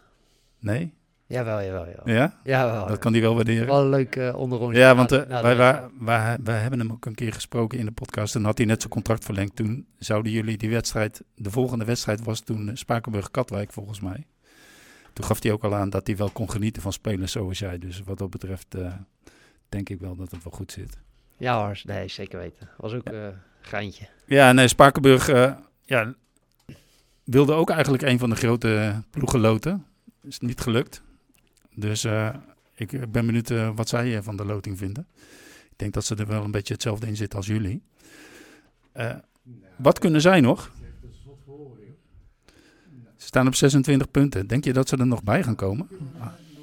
Nee? Jawel, jawel, jawel. Ja? Jawel, Dat kan hij wel waarderen. Wel een leuk uh, onderrondje. Ja, want de wij, wij, wij, wij hebben hem ook een keer gesproken in de podcast. En had hij net zijn contract verlengd. Toen zouden jullie die wedstrijd... De volgende wedstrijd was toen Spakenburg-Katwijk volgens mij. Toen gaf hij ook al aan dat hij wel kon genieten van spelers zoals jij. Dus wat dat betreft eh, denk ik wel dat het wel goed zit. Ja hoor, nee, zeker weten. Was ook eh geintje. Ja, nee, Spakenburg eh, ja, wilde ook eigenlijk een van de grote ploegen loten. Is niet gelukt. Dus ik ben benieuwd wat zij van de loting vinden. Ik denk dat ze er wel een beetje hetzelfde in zitten als jullie. Wat kunnen zij nog? Ze staan op 26 punten. Denk je dat ze er nog bij gaan komen?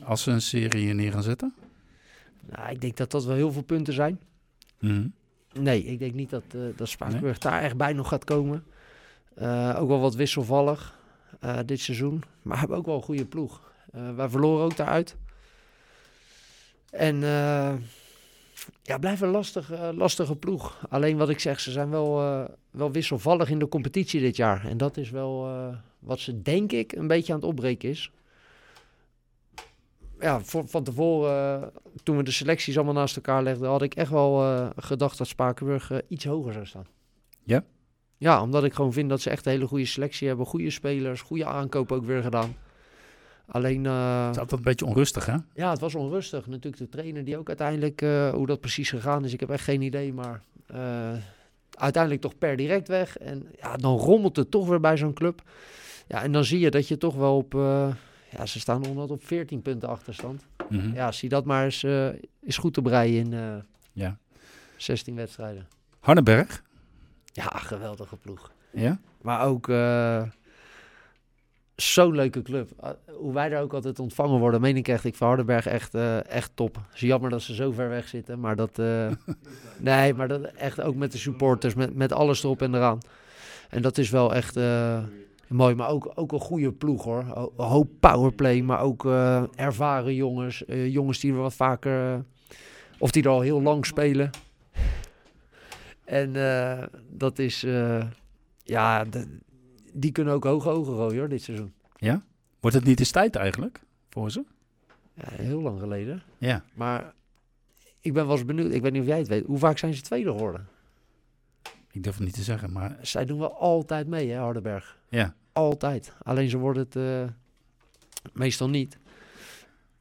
Als ze een serie neer gaan zetten? Nou, ik denk dat dat wel heel veel punten zijn. Mhm. Nee, ik denk niet dat, eh dat Spakenburg daar echt bij nog gaat komen. Eh, ook wel wat wisselvallig eh, dit seizoen. Maar hebben ook wel een goede ploeg. Wij verloren ook daaruit. En ja, blijft een lastig, lastige ploeg. Alleen wat ik zeg, ze zijn wel, wel wisselvallig in de competitie dit jaar. En dat is wel wat ze, denk ik, een beetje aan het opbreken is. Ja, voor, van tevoren, eh, toen we de selecties allemaal naast elkaar legden, had ik echt wel eh, gedacht dat Spakenburg eh, iets hoger zou staan. Ja? Ja, omdat ik gewoon vind dat ze echt een hele goede selectie hebben. Goede spelers, goede aankoop ook weer gedaan. Alleen, eh, Het is altijd een beetje onrustig, hè? ja, het was onrustig. Natuurlijk de trainer die ook uiteindelijk, hoe dat precies gegaan is, ik heb echt geen idee. Maar uiteindelijk toch per direct weg. En ja, dan rommelt het toch weer bij zo'n club. Ja, en dan zie je dat je toch wel op, eh, ja, ze staan onderhand op 14 punten achterstand. Mhm. Ja, zie dat maar eens, eh, is goed te breien in eh, ja. 16 wedstrijden. Hardenberg? Ja, geweldige ploeg. Ja? Maar ook zo'n leuke club. Uh, hoe wij daar ook altijd ontvangen worden, meen ik echt. Ik van Hardenberg echt, uh, echt top. Het is jammer dat ze zo ver weg zitten. Maar dat, uh, nee, maar dat echt ook met de supporters, met, met alles erop en eraan. En dat is wel echt mooi. Maar ook, ook een goede ploeg hoor. Een hoop powerplay, maar ook uh, ervaren jongens. Uh, jongens die er wat vaker, of die er al heel lang spelen. En dat is, ja, de, die kunnen ook hoge ogen gooien hoor, dit seizoen. Ja? Wordt het niet eens tijd eigenlijk voor ze? Ja, heel lang geleden. Ja. Maar ik ben wel eens benieuwd, ik weet niet of jij het weet, hoe vaak zijn ze tweede geworden? Ik durf het niet te zeggen, maar... Zij doen wel altijd mee, hè, Hardenberg. Ja. Altijd. Alleen ze worden het uh, meestal niet.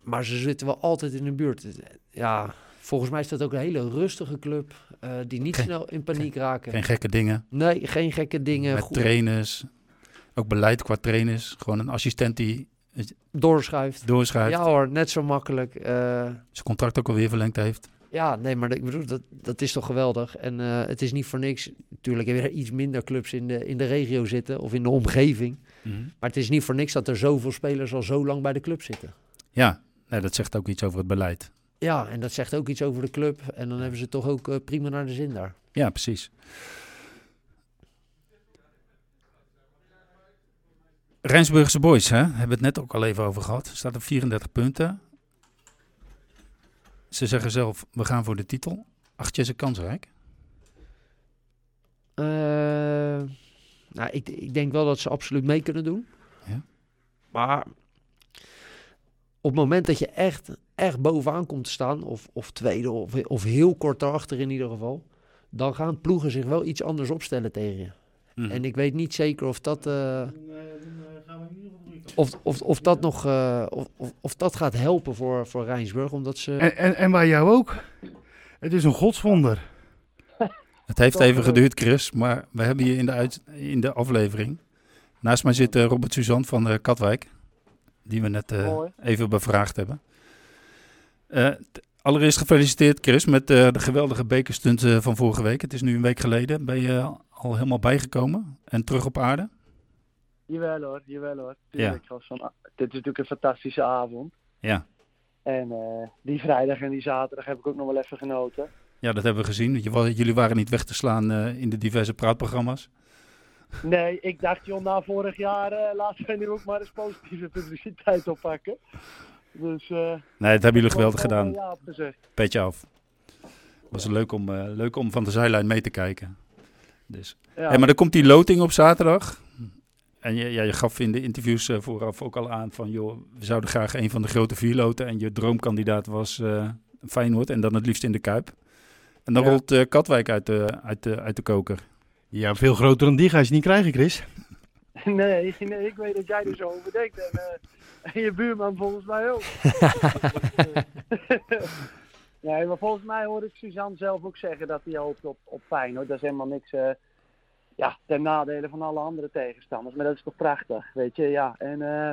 Maar ze zitten wel altijd in de buurt. Ja, volgens mij is dat ook een hele rustige club. Uh, die niet geen, snel in paniek geen, raken. Geen gekke dingen. Nee, geen gekke dingen. Met Goed. trainers. Ook beleid qua trainers. Gewoon een assistent die doorschuift. Doorschuift. Ja hoor, net zo makkelijk. Uh, Zijn contract ook alweer verlengd heeft. Ja, nee, maar ik bedoel, dat, dat is toch geweldig. En uh, het is niet voor niks. Natuurlijk hebben er iets minder clubs in de, in de regio zitten of in de omgeving. Mm -hmm. Maar het is niet voor niks dat er zoveel spelers al zo lang bij de club zitten. Ja, nee, dat zegt ook iets over het beleid. Ja, en dat zegt ook iets over de club. En dan hebben ze toch ook uh, prima naar de zin daar. Ja, precies. Rijnsburgse Boys, hè? hebben we het net ook al even over gehad. Staat op 34 punten. Ze zeggen zelf, we gaan voor de titel. Acht je ze kansrijk? Uh, nou, ik, ik denk wel dat ze absoluut mee kunnen doen. Ja. Maar op het moment dat je echt, echt bovenaan komt te staan, of, of tweede, of, of heel kort daarachter in ieder geval, dan gaan ploegen zich wel iets anders opstellen tegen je. Mhm. En ik weet niet zeker of dat, eh, of, of, of dat nog eh, of, of, of dat gaat helpen voor, voor Rijnsburg, omdat ze... En, en, en bij jou ook. Het is een godswonder. Het heeft even geduurd, Chris, maar we hebben hier in de, uit, in de aflevering. Naast mij zit eh, Robert Suzan van eh, Katwijk, die we net eh, even bevraagd hebben. Eh, allereerst gefeliciteerd, Chris, met eh, de geweldige bekerstunt eh, van vorige week. Het is nu een week geleden. Ben je al helemaal bijgekomen en terug op aarde? Jawel hoor, jawel hoor. Ja. Was van, dit is natuurlijk een fantastische avond. Ja. En eh, die vrijdag en die zaterdag heb ik ook nog wel even genoten. Ja, dat hebben we gezien. Jullie waren niet weg te slaan eh, in de diverse praatprogramma's. Nee, ik dacht joh, na vorig jaar eh, laten we nu ook maar eens positieve publiciteit oppakken. Dus, Nee, dat hebben jullie geweldig gedaan. Ja. Petje af. was leuk om, leuk om van de zijlijn mee te kijken. Dus. Ja. Hey, maar dan komt die loting op zaterdag. En je, ja, je gaf in de interviews eh, vooraf ook al aan van... joh, we zouden graag een van de grote vier loten. En je droomkandidaat was eh Feyenoord en dan het liefst in de Kuip. En dan Ja. rolt eh, Katwijk uit de, uit, de, uit de koker. Ja, veel groter dan die ga je ze niet krijgen, Chris. Nee, nee, ik weet dat jij er zo over denkt. En, eh, en je buurman volgens mij ook. nee, maar volgens mij hoor ik Suzanne zelf ook zeggen dat hij hoopt op, op Feyenoord. Dat is helemaal niks eh, ja, ten nadele van alle andere tegenstanders. Maar dat is toch prachtig, weet je. Ja, en eh,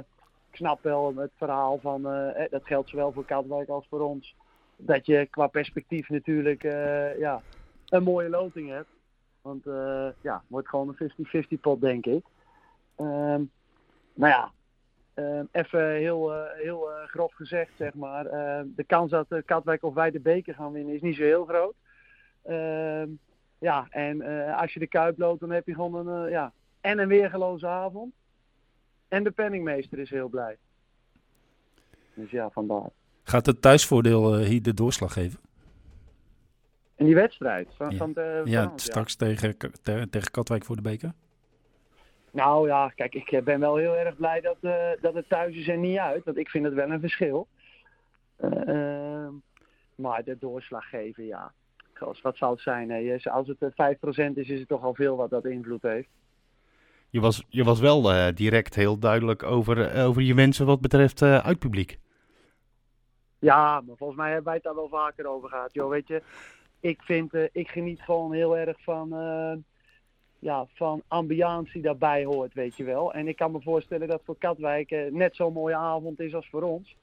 ik snap wel het verhaal van, eh, eh, dat geldt zowel voor Katwijk als voor ons. Dat je qua perspectief natuurlijk ja, een mooie loting hebt. Want ja, het wordt gewoon een 50-50 pot, denk ik. Ehm nou ja, ehm, even heel, heel grof gezegd, zeg maar. ehm, de kans dat Katwijk of wij de beker gaan winnen is niet zo heel groot. Ehm, ja, en eh, als je de Kuip loopt, dan heb je gewoon een, eh, ja, en een weergeloze avond. En de penningmeester is heel blij. Dus ja, vandaar. Gaat het thuisvoordeel eh, hier de doorslag geven? En die wedstrijd van, Ja. van de ja, straks tegen, te- tegen Katwijk voor de beker? Nou ja, kijk, ik ben wel heel erg blij dat, dat het thuis is en niet uit. Want ik vind het wel een verschil. Eh, ehm, maar de doorslag geven, ja. Gos, wat zou het zijn? Als het eh, 5% is, is het toch al veel wat dat invloed heeft. Je was, je was wel eh, direct heel duidelijk over, eh, over je wensen wat betreft eh uitpubliek. Ja, maar volgens mij hebben wij het daar wel vaker over gehad. Joh, weet je, ik, vind, eh, ik geniet gewoon heel erg van, eh, ja, van ambiance die daarbij hoort, weet je wel. En ik kan me voorstellen dat voor Katwijk eh, net zo'n mooie avond is als voor ons.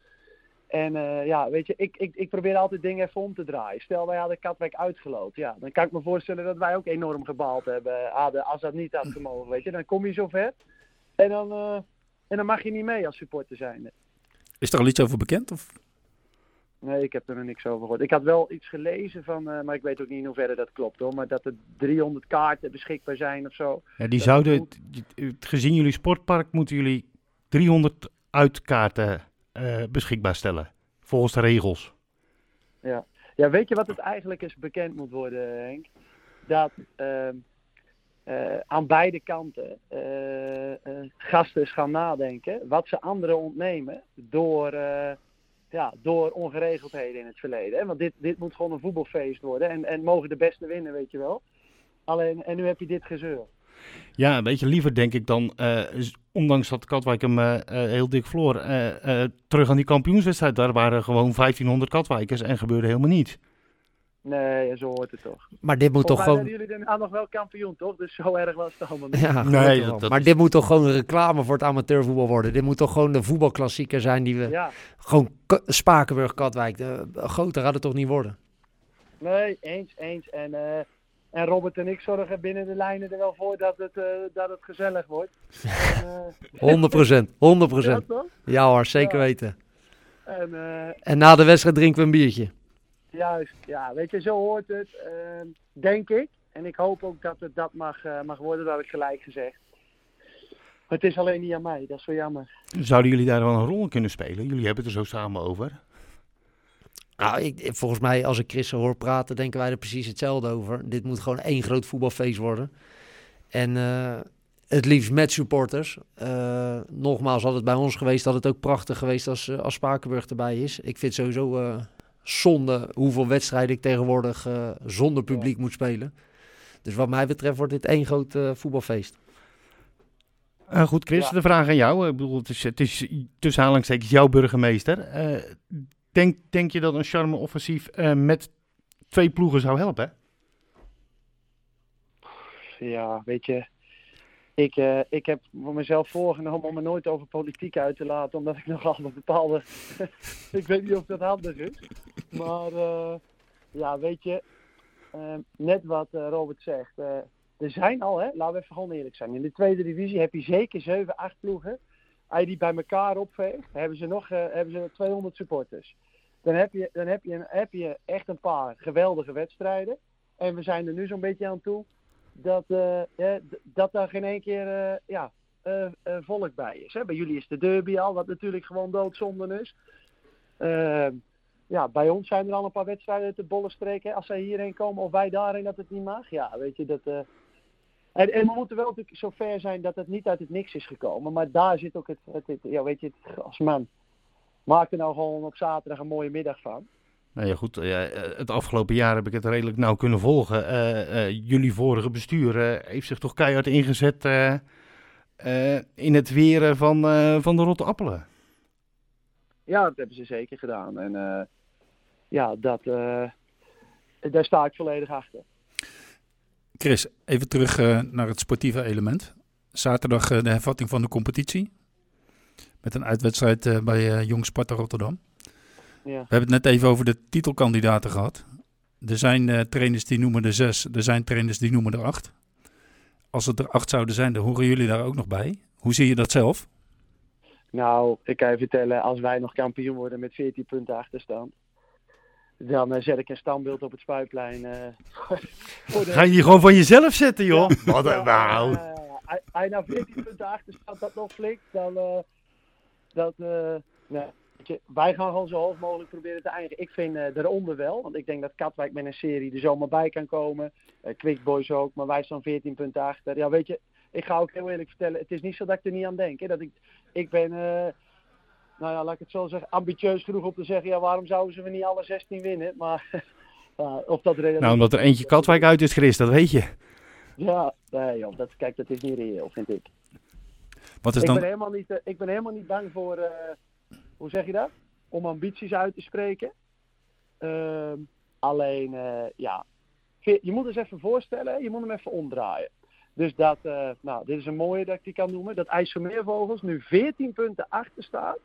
En eh, ja, weet je, ik, ik, ik probeer altijd dingen even om te draaien. Stel, wij hadden Katwijk uitgeloot. Ja, dan kan ik me voorstellen dat wij ook enorm gebaald hebben hadden, als dat niet had gemogen, weet je. Dan kom je zover en dan, eh, en dan mag je niet mee als supporter zijn. Is er al iets over bekend? Of? Nee, ik heb er nog niks over gehoord. Ik had wel iets gelezen van, eh, maar ik weet ook niet in hoeverre dat klopt hoor. Maar dat er 300 kaarten beschikbaar zijn of zo. Ja, die Dat zouden, moet. gezien jullie sportpark, moeten jullie 300 uitkaarten eh, beschikbaar stellen. Volgens de regels. Ja, weet je wat het eigenlijk eens bekend moet worden, Henk? Dat ehm, eh, aan beide kanten eh, gasten gaan nadenken wat ze anderen ontnemen door, ja, door ongeregeldheden in het verleden. Hè? Want dit, dit moet gewoon een voetbalfeest worden en, en mogen de beste winnen, weet je wel. Alleen, en nu heb je dit gezeur. Ja, een beetje liever denk ik dan, eh, ondanks dat Katwijk hem eh, eh, heel dik eh, eh, terug aan die kampioenswedstrijd. Daar waren gewoon 1500 Katwijkers en gebeurde helemaal niets. Nee, zo hoort het toch. Maar dit moet toch gewoon... jullie daarna nog wel kampioen, toch? Dus zo erg was het allemaal niet. Ja, Nee, dat- dat maar is- dit moet toch gewoon een reclame voor het amateurvoetbal worden. Dit moet toch gewoon de voetbalklassieker zijn die we... Ja, Gewoon K- Spakenburg, Katwijk. De, groter gaat het toch niet worden? nee, eens, eens. En, eh, en Robert en ik zorgen binnen de lijnen er wel voor dat het, eh, dat het gezellig wordt. En, eh, 100 procent, 100 ja, procent. toch? Ja hoor, zeker Ja. weten. En eh, En na de wedstrijd drinken we een biertje. juist, ja, weet je, zo hoort het, eh, denk ik. En ik hoop ook dat het dat mag, eh, mag worden, dat heb ik gelijk gezegd. Maar het is alleen niet aan mij, dat is zo jammer. Zouden jullie daar wel een rol in kunnen spelen? Jullie hebben het er zo samen over. Nou, ik, volgens mij, als ik Chris hoor praten, denken wij er precies hetzelfde over. Dit moet gewoon één groot voetbalfeest worden. En eh, het liefst met supporters. Uh, nogmaals, had het bij ons geweest, had het ook prachtig geweest als, als Spakenburg erbij is. Ik vind sowieso uh, zonde hoeveel wedstrijden ik tegenwoordig uh, zonder publiek ja. moet spelen. Dus wat mij betreft wordt dit één groot voetbalfeest. Uh, goed, Chris, ja. de vraag aan jou. Ik bedoel, het is, het is tussen aanhalingstekens jouw burgemeester. Uh, denk, denk je dat een charme-offensief uh, met twee ploegen zou helpen? Ja, weet je. Ik, ik heb voor mezelf voorgenomen om me nooit over politiek uit te laten, omdat ik nogal een bepaalde. ik weet niet of dat handig is. Maar ja, weet je. net wat Robert zegt er zijn al, hè, laten we even gewoon eerlijk zijn. In de tweede divisie heb je zeker 7, 8 ploegen. Als je die bij elkaar opveegt, hebben ze nog hebben ze 200 supporters. Dan heb je, dan heb je, heb je echt een paar geweldige wedstrijden. En we zijn er nu zo'n beetje aan toe dat, ja, dat daar geen één keer uh, ja, volk bij is. Hè. Bij jullie is de derby al, wat natuurlijk gewoon doodzonde is. ja, bij ons zijn er al een paar wedstrijden te bollen streken. Als zij hierheen komen of wij daarheen dat het niet mag. Ja, weet je, dat, en, en, we moeten wel natuurlijk zo ver zijn dat het niet uit het niks is gekomen. Maar daar zit ook het, het, het ja, weet je, het, als man. Maak er nou gewoon op zaterdag een mooie middag van. Nou ja, goed. het afgelopen jaar heb ik het redelijk nauw kunnen volgen. Uh, uh, jullie vorige bestuur uh, heeft zich toch keihard ingezet in het weren van, van de rotte appelen. Ja, dat hebben ze zeker gedaan. En ja, dat, daar sta ik volledig achter. Chris, even terug uh, naar het sportieve element. Zaterdag uh, de hervatting van de competitie. Met een uitwedstrijd uh, bij Jong Sparta Rotterdam. Ja. We hebben het net even over de titelkandidaten gehad. Er zijn trainers die noemen er zes, er zijn trainers die noemen er acht. Als het er acht zouden zijn, dan horen jullie daar ook nog bij. Hoe zie je dat zelf? Nou, ik kan je vertellen, als wij nog kampioen worden met 14 punten achterstand, dan uh, zet ik een standbeeld op het spuitplein. Uh, de... Ga je die gewoon van jezelf zetten, joh? Ja. Wat een nou. Als je nou 14 punten achter staat, dat nog flikt, dan. Dat, nee, je, wij gaan gewoon zo hoog mogelijk proberen te eindigen. Ik vind eronder wel, want ik denk dat Katwijk met een serie er zomaar bij kan komen. Quick Boys ook, maar wij staan 14 punten achter. Ja, weet je, ik ga ook heel eerlijk vertellen, het is niet zo dat ik er niet aan denk. Hè, dat ik, ik ben nou ja, laat ik het zo zeggen, ambitieus genoeg om te zeggen, ja, waarom zouden ze we niet alle 16 winnen? Maar uh, of dat reden. Nou, omdat er eentje Katwijk uit is, Chris, dat weet je. Ja, nee joh, dat, kijk, dat is niet reëel, vind ik. Wat is ik dan... Ben helemaal niet, uh, ik ben helemaal niet bang voor, uh, hoe zeg je dat? Om ambities uit te spreken. Ehm, alleen, eh, ja, je moet eens even voorstellen, je moet hem even omdraaien. Dus dat, nou, dit is een mooie dat ik die kan noemen. Dat IJsselmeervogels nu 14 punten achter staat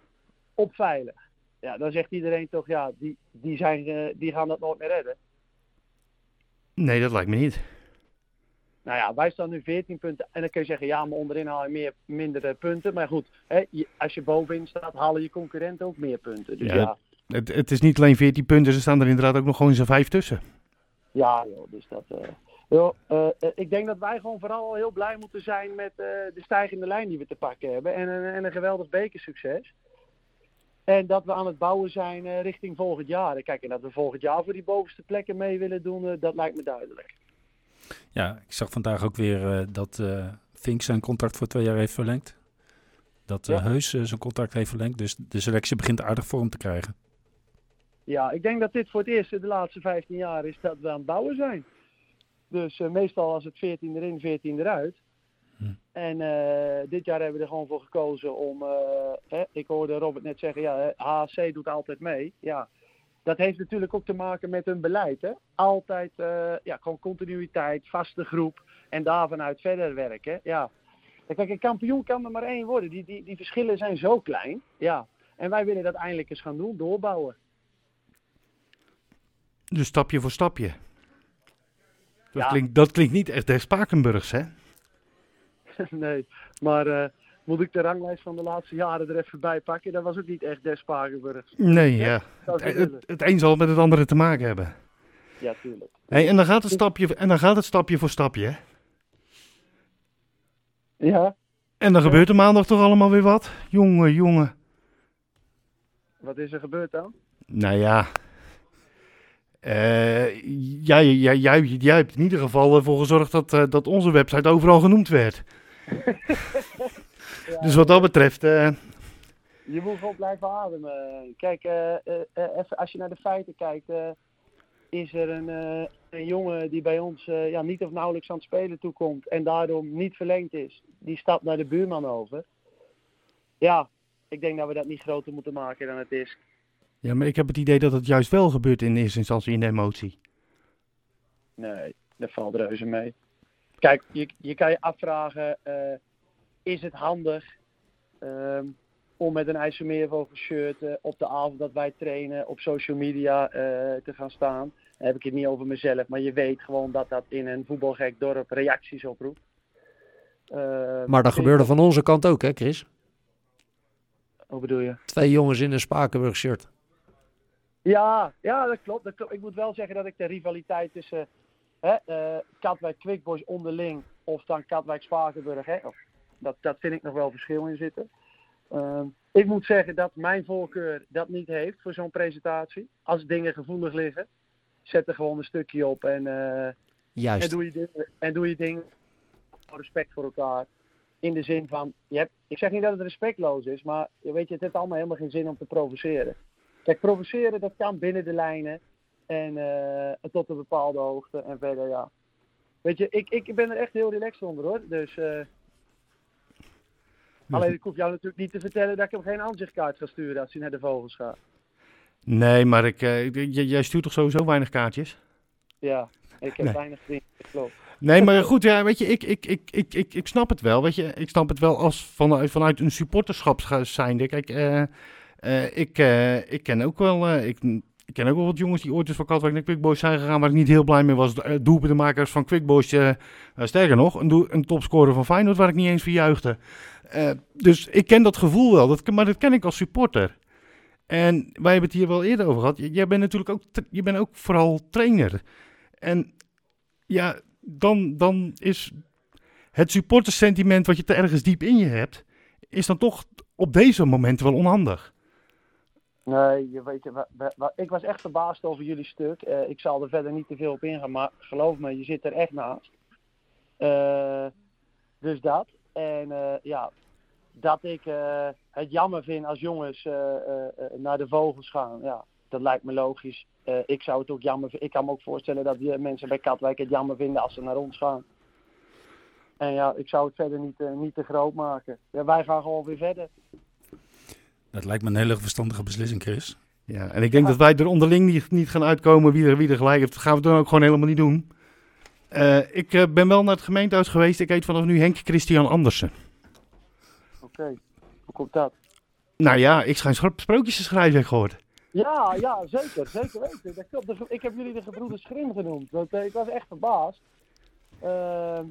op veilig. Ja, dan zegt iedereen toch, ja, die, die, zijn, uh, die gaan dat nooit meer redden. Nee, dat lijkt me niet. Nou ja, wij staan nu 14 punten. En dan kun je zeggen, ja, maar onderin haal je meer, minder punten. Maar goed, hè, als je bovenin staat, halen je concurrenten ook meer punten. Dus ja, ja. Het, het, is niet alleen 14 punten, ze staan er inderdaad ook nog gewoon zo'n vijf tussen. Ja, joh, dus dat... Uh, joh, uh, ik denk dat wij gewoon vooral heel blij moeten zijn met de stijgende lijn die we te pakken hebben. En, en een geweldig bekersucces. En dat we aan het bouwen zijn richting volgend jaar. Kijk, en dat we volgend jaar voor die bovenste plekken mee willen doen, dat lijkt me duidelijk. Ja, ik zag vandaag ook weer uh, dat Fink zijn contract voor twee jaar heeft verlengd. Dat ja. Heus zijn contract heeft verlengd. Dus de selectie begint aardig vorm te krijgen. Ja, ik denk dat dit voor het eerst de laatste 15 jaar is dat we aan het bouwen zijn. Dus meestal als het 14 erin, 14 eruit. Hm. En uh, dit jaar hebben we er gewoon voor gekozen om, uh, hè, ik hoorde Robert net zeggen, ja, HC doet altijd mee. Ja, dat heeft natuurlijk ook te maken met hun beleid. Hè? Altijd, uh, ja, gewoon continuïteit, vaste groep en daar vanuit verder werken. Ja. Kijk, een kampioen kan er maar één worden. Die, die, die verschillen zijn zo klein. Ja. En wij willen dat eindelijk eens gaan doen, doorbouwen. Dus stapje voor stapje. Dat, ja. klinkt, dat klinkt niet echt echt Spakenburgs, hè? nee, maar uh, moet ik de ranglijst van de laatste jaren er even bij pakken? Dat was ook niet echt des Pagenburgs. Nee, ja. Het, het, het, een zal met het andere te maken hebben. Ja, tuurlijk. Hey, en, dan gaat het stapje, en dan gaat het stapje voor stapje, hè? Ja. En dan gebeurt er maandag toch allemaal weer wat? Jongen, jongen. Wat is er gebeurd dan? Nou ja, uh, jij, jij, jij, jij hebt in ieder geval ervoor gezorgd dat, uh, dat onze website overal genoemd werd. Ja, Dus wat dat betreft, eh, Je moet gewoon blijven ademen. Kijk, eh, eh, even, als je naar de feiten kijkt, is er een, een jongen die bij ons ja, niet of nauwelijks aan het spelen toekomt en daardoor niet verlengd is. Die stapt naar de buurman over. Ja, ik denk dat we dat niet groter moeten maken dan het is. ja, maar ik heb het idee dat het juist wel gebeurt in eerste instantie in de emotie. Nee, daar valt reuze mee. Kijk, je, je kan je afvragen, is het handig ehm, om met een IJsselmeervogel shirt eh, op de avond dat wij trainen op social media eh, te gaan staan? Dan heb ik het niet over mezelf, maar je weet gewoon dat dat in een voetbalgek dorp reacties oproept. Eh, Maar dat gebeurde van onze kant ook, hè Chris? Hoe bedoel je? Twee jongens in een Spakenburg shirt. Ja, ja dat, klopt, dat klopt. Ik moet wel zeggen dat ik de rivaliteit tussen hè, eh, Katwijk Quickboys onderling of dan Katwijk Spakenburg, hè, of, dat, dat vind ik nog wel verschil in zitten. Ehm, ik moet zeggen dat mijn voorkeur dat niet heeft voor zo'n presentatie. Als dingen gevoelig liggen, zet er gewoon een stukje op en, eh, en, Juist. doe, je dingen, en doe je dingen. Respect voor elkaar. In de zin van, je hebt, ik zeg niet dat het respectloos is, maar je weet je, het heeft allemaal helemaal geen zin om te provoceren. Kijk, provoceren dat kan binnen de lijnen en eh, tot een bepaalde hoogte en verder ja. Weet je, ik, ik ben er echt heel relaxed onder hoor. Dus, eh, alleen ik hoef jou natuurlijk niet te vertellen dat ik hem geen aanzichtkaart ga sturen als hij naar de vogels gaat. Nee, maar ik, eh, jij stuurt toch sowieso weinig kaartjes? Ja, ik heb Nee. weinig vrienden, dat klopt. Nee, maar goed, ja, weet je, ik, ik, ik, ik, ik, ik snap het wel. Weet je, ik snap het wel als vanuit, vanuit een supporterschap zijnde. Kijk, eh, eh, ik, ik ken ook wel, ik, ik ken ook wel wat jongens die ooit eens van Katwijk naar Quickboys zijn gegaan, waar ik niet heel blij mee was. Doelpuntenmakers van Quickboys, sterker nog, een, een topscorer van Feyenoord waar ik niet eens verjuichte. Eh, dus ik ken dat gevoel wel, dat, maar dat ken ik als supporter. En wij hebben het hier wel eerder over gehad. Jij bent natuurlijk ook, je bent ook vooral trainer. En ja, dan, dan is het supportersentiment wat je te ergens diep in je hebt, is dan toch op deze momenten wel onhandig. Nee, je weet, ik was echt verbaasd over jullie stuk. Eh, ik zal er verder niet te veel op ingaan, maar geloof me, je zit er echt naast. Eh, dus dat. En eh, ja, dat ik eh, het jammer vind als jongens eh, naar de vogels gaan. Ja, dat lijkt me logisch. Eh, ik zou het ook jammer vinden. Ik kan me ook voorstellen dat die mensen bij Katwijk het jammer vinden als ze naar ons gaan. En ja, ik zou het verder niet, eh, niet te groot maken. Ja, wij gaan gewoon weer verder. Dat lijkt me een hele verstandige beslissing, Chris. Ja, en ik denk dat wij er onderling niet, niet gaan uitkomen wie er, wie er gelijk heeft. Dat gaan we dan ook gewoon helemaal niet doen. Eh, ik eh, ben wel naar het gemeentehuis geweest. Ik heet vanaf nu Henk Christian Andersen. Oké, hoe komt dat? Nou ja, ik schijn sprookjes te schrijven, heb ik gehoord. Ja, ja, zeker. Zeker weten. Dat klopt. Ge- Ik heb jullie de gebroeders Grim genoemd. Want, eh, ik was echt verbaasd. Ehm,